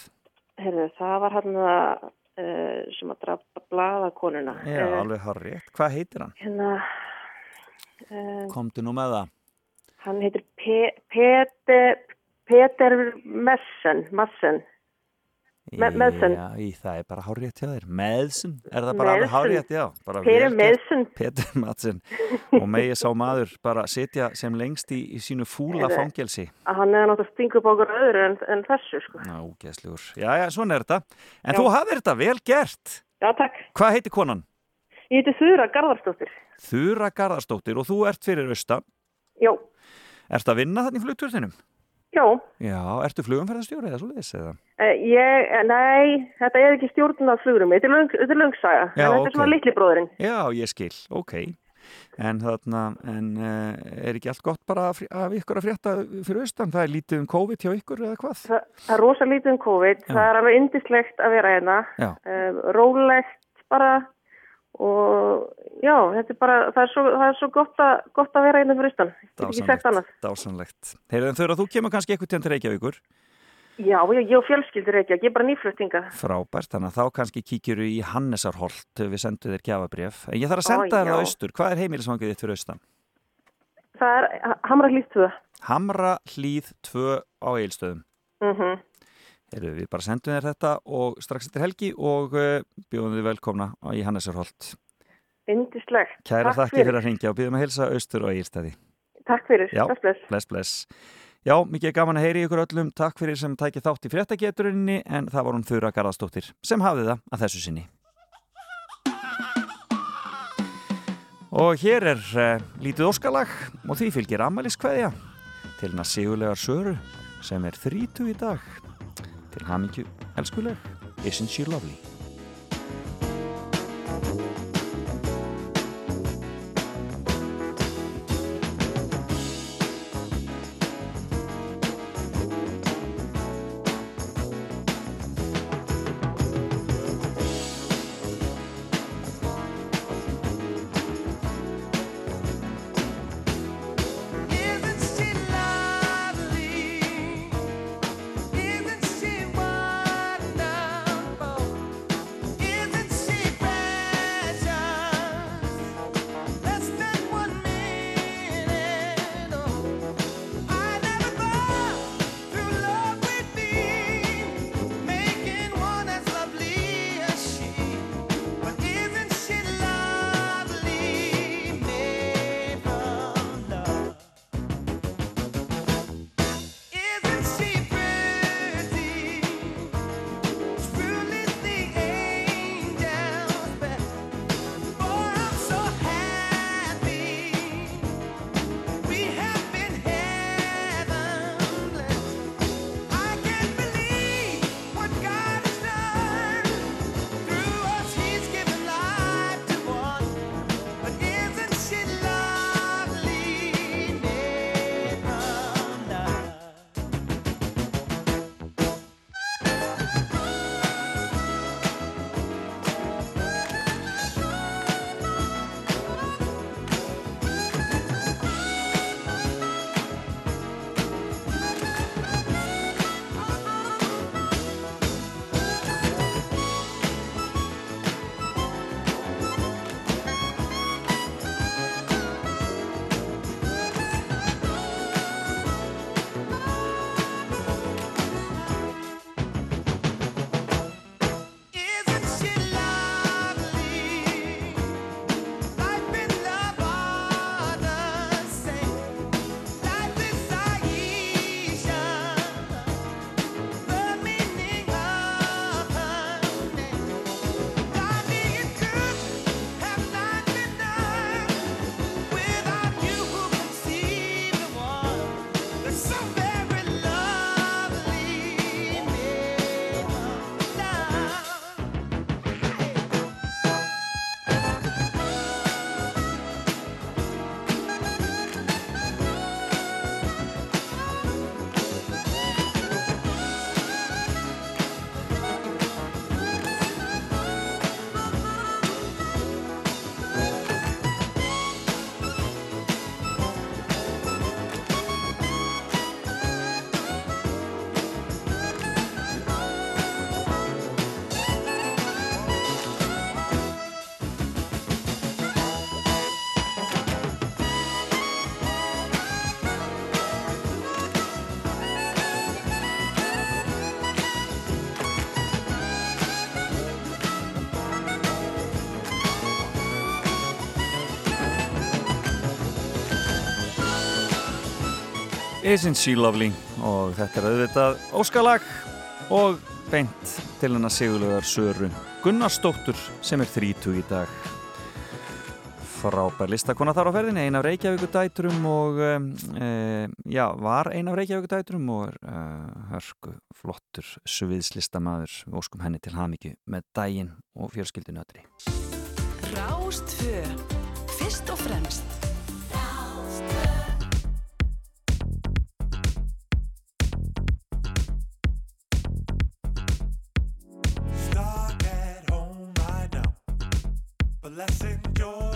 Herðu, það var hann uh, sem að drapa bladakonuna. Já, Eh, alveg hárétt. Hvað heitir hann? Hérna, uh, Komdu nú með það. hann heitir Pe Peter, Peter Messen, Messen. Me Messen. Já, það er bara hárétt hjá þér. Meðsinn, er það bara alveg hárétt, já. Gert. Meðsinn. Peter Madsen. Og megi sá maður bara sitja sem lengst í, í sínu fúla fangelsi. Að hann hefði nátt að stinga upp á okkur öðru en, en þessu, sko. Ná. Já, já, svona er þetta. En Já. þú hafðir þetta vel gert. Já, takk. Hvað heitir konan? Ég heiti Þura Garðarsdóttir. Þura Garðarsdóttir og þú ert fyrir austan. Já. Ertu að vinna þannig flugturðinum? Já. Já, ertu flugumferðarstjóri eða svo leiðis eða? Uh, ég, eh, nei, þetta er ekki stjórnum af flugurum. Þetta er, löng, þetta er löngsaga. Já, en þetta ok. er svona litli bróðurinn. Já, ég skil, ok. En þarna, en uh, er ekki allt gott bara af ykkur að frétta fyrir austan? Það er lítið um COVID hjá ykkur eða hvað? Það, það er rosa lítið um COVID. Já. Það er alveg indislegt að vera hérna. Rólegt bara og já, þetta er bara, það er svo, það er svo gott, að, gott að vera hérna fyrir austan. Ég get ekki sagt annað. Dásanlegt. Heyrðu, en þau þú kemur kannski eitthvað til Reykjavíkur. Já, ég, ég og fjölskyldur ekki, ég er bara nýfluttinga. Frábært, þannig að þá kannski kíkjur í Hannesarholt við sendum þér gjafabref. En ég þarf að senda þér já. það austur. Hvað er heimilisvangið þitt fyrir austan? Það er Hamra hlýttuða. Hamra hlýð 2 á eilstöðum. Mm Heyrðu, við bara sendum þér þetta og strax eftir helgi og uh, bjóðum þið velkomna í Hannesarholt. Indislegt. Kæra þakki fyrir að ringja og byrjum að helsa austur og eilstæði. Takk fyrir. Já, Bless, bless. bless, bless. Já, mikið gaman að heyri ykkur öllum. Takk fyrir sem tækið þátt í fréttageturinni en það var hún Þura Garðarsdóttir sem hafði það að þessu sinni. Og hér er uh, lítið óskalag og því fylgir ammæliskveðja til hennar sigurlegar Söru sem er 30 í dag. Til hamingju, elskuleg, isn't she lovely? Isn't She Lovely og þetta er auðvitað óskalag og beint til hennar segulegar Söru Gunnarsdóttur sem er 30 í dag. Frábær listakona þar á ferðin eina af Reykjavíkudæturum og e, já, var eina af Reykjavíkudæturum og er e, hörku flottur suviðslistamæður við óskum henni til hafmyggju með dægin og fjölskyldinu ötri Rástfjö Fyrst og fremst. Rástfjö blessing your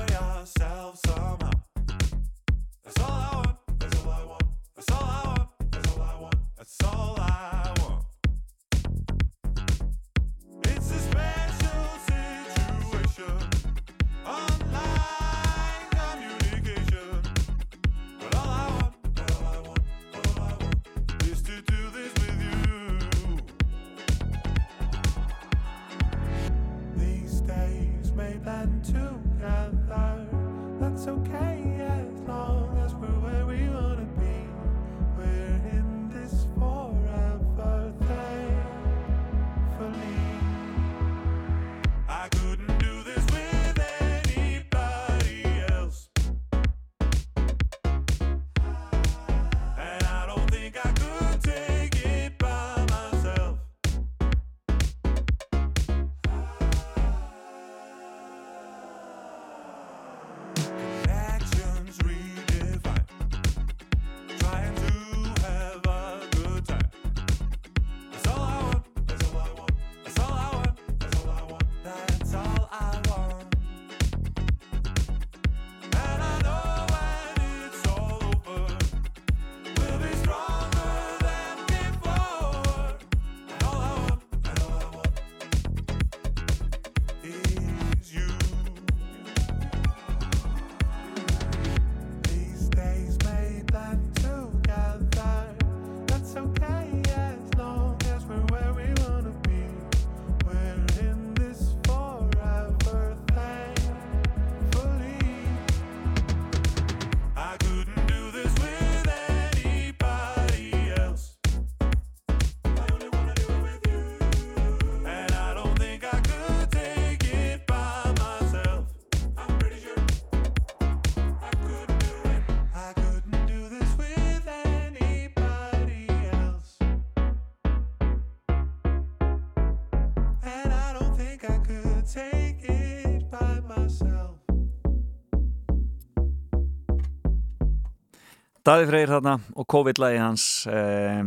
Daði Freyr þarna og COVID-lægi hans uh,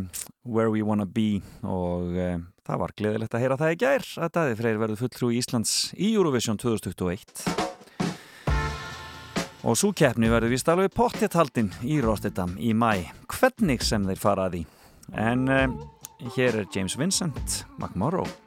Where We Wanna Be. Og uh, það var gleðilegt að heyra það í gær að Daði Freyr verði fulltrú í Íslands í Eurovision 2021 og svo keppni verður vist alveg pottetaldin í Rotterdam í mæ hvernig sem þeir faraði en uh, hér er James Vincent McMorrow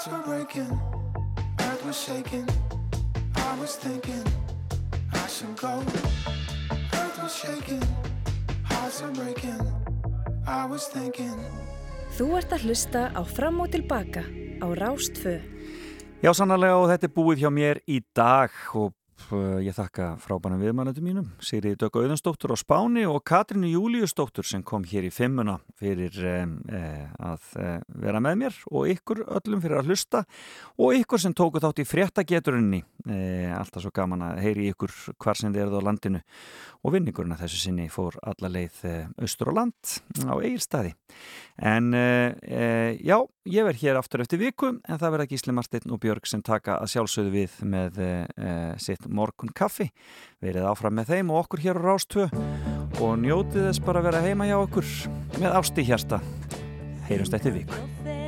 hearts were breaking, earth was shaking. I was thinking I should go. Earth was shaking, hearts were breaking. I was thinking. Þú ert að hlusta á Fram og Tilbaka á Rástföð. Já, sannarlega og þetta er búið hjá mér í dag og ég þakka frábæna viðmannandi mínum, Sigri Dögg Auðansdóttur á Spáni og Katrínu Júliusdóttur sem kom hér í fimmuna fyrir eh, að eh, vera með mér og ykkur öllum fyrir að hlusta og ykkur sem tóku þátt í fréttageturinni, eh, alltaf svo gaman að heyri ykkur hvar sem þið eruð á landinu og vinningurinn að þessu sinni fór alla leið eh, austur á land á eigirstaði. En uh, já, ég verð hér aftur eftir viku en það verða Gísli Marsteinn og Björg sem taka að sjálfsögðu við með sitt morgun kaffi. Verið áfram með þeim og okkur hér á Rástvö og njótið þess bara að vera heima hjá okkur með ást í hjarta. Heyrumst eftir viku.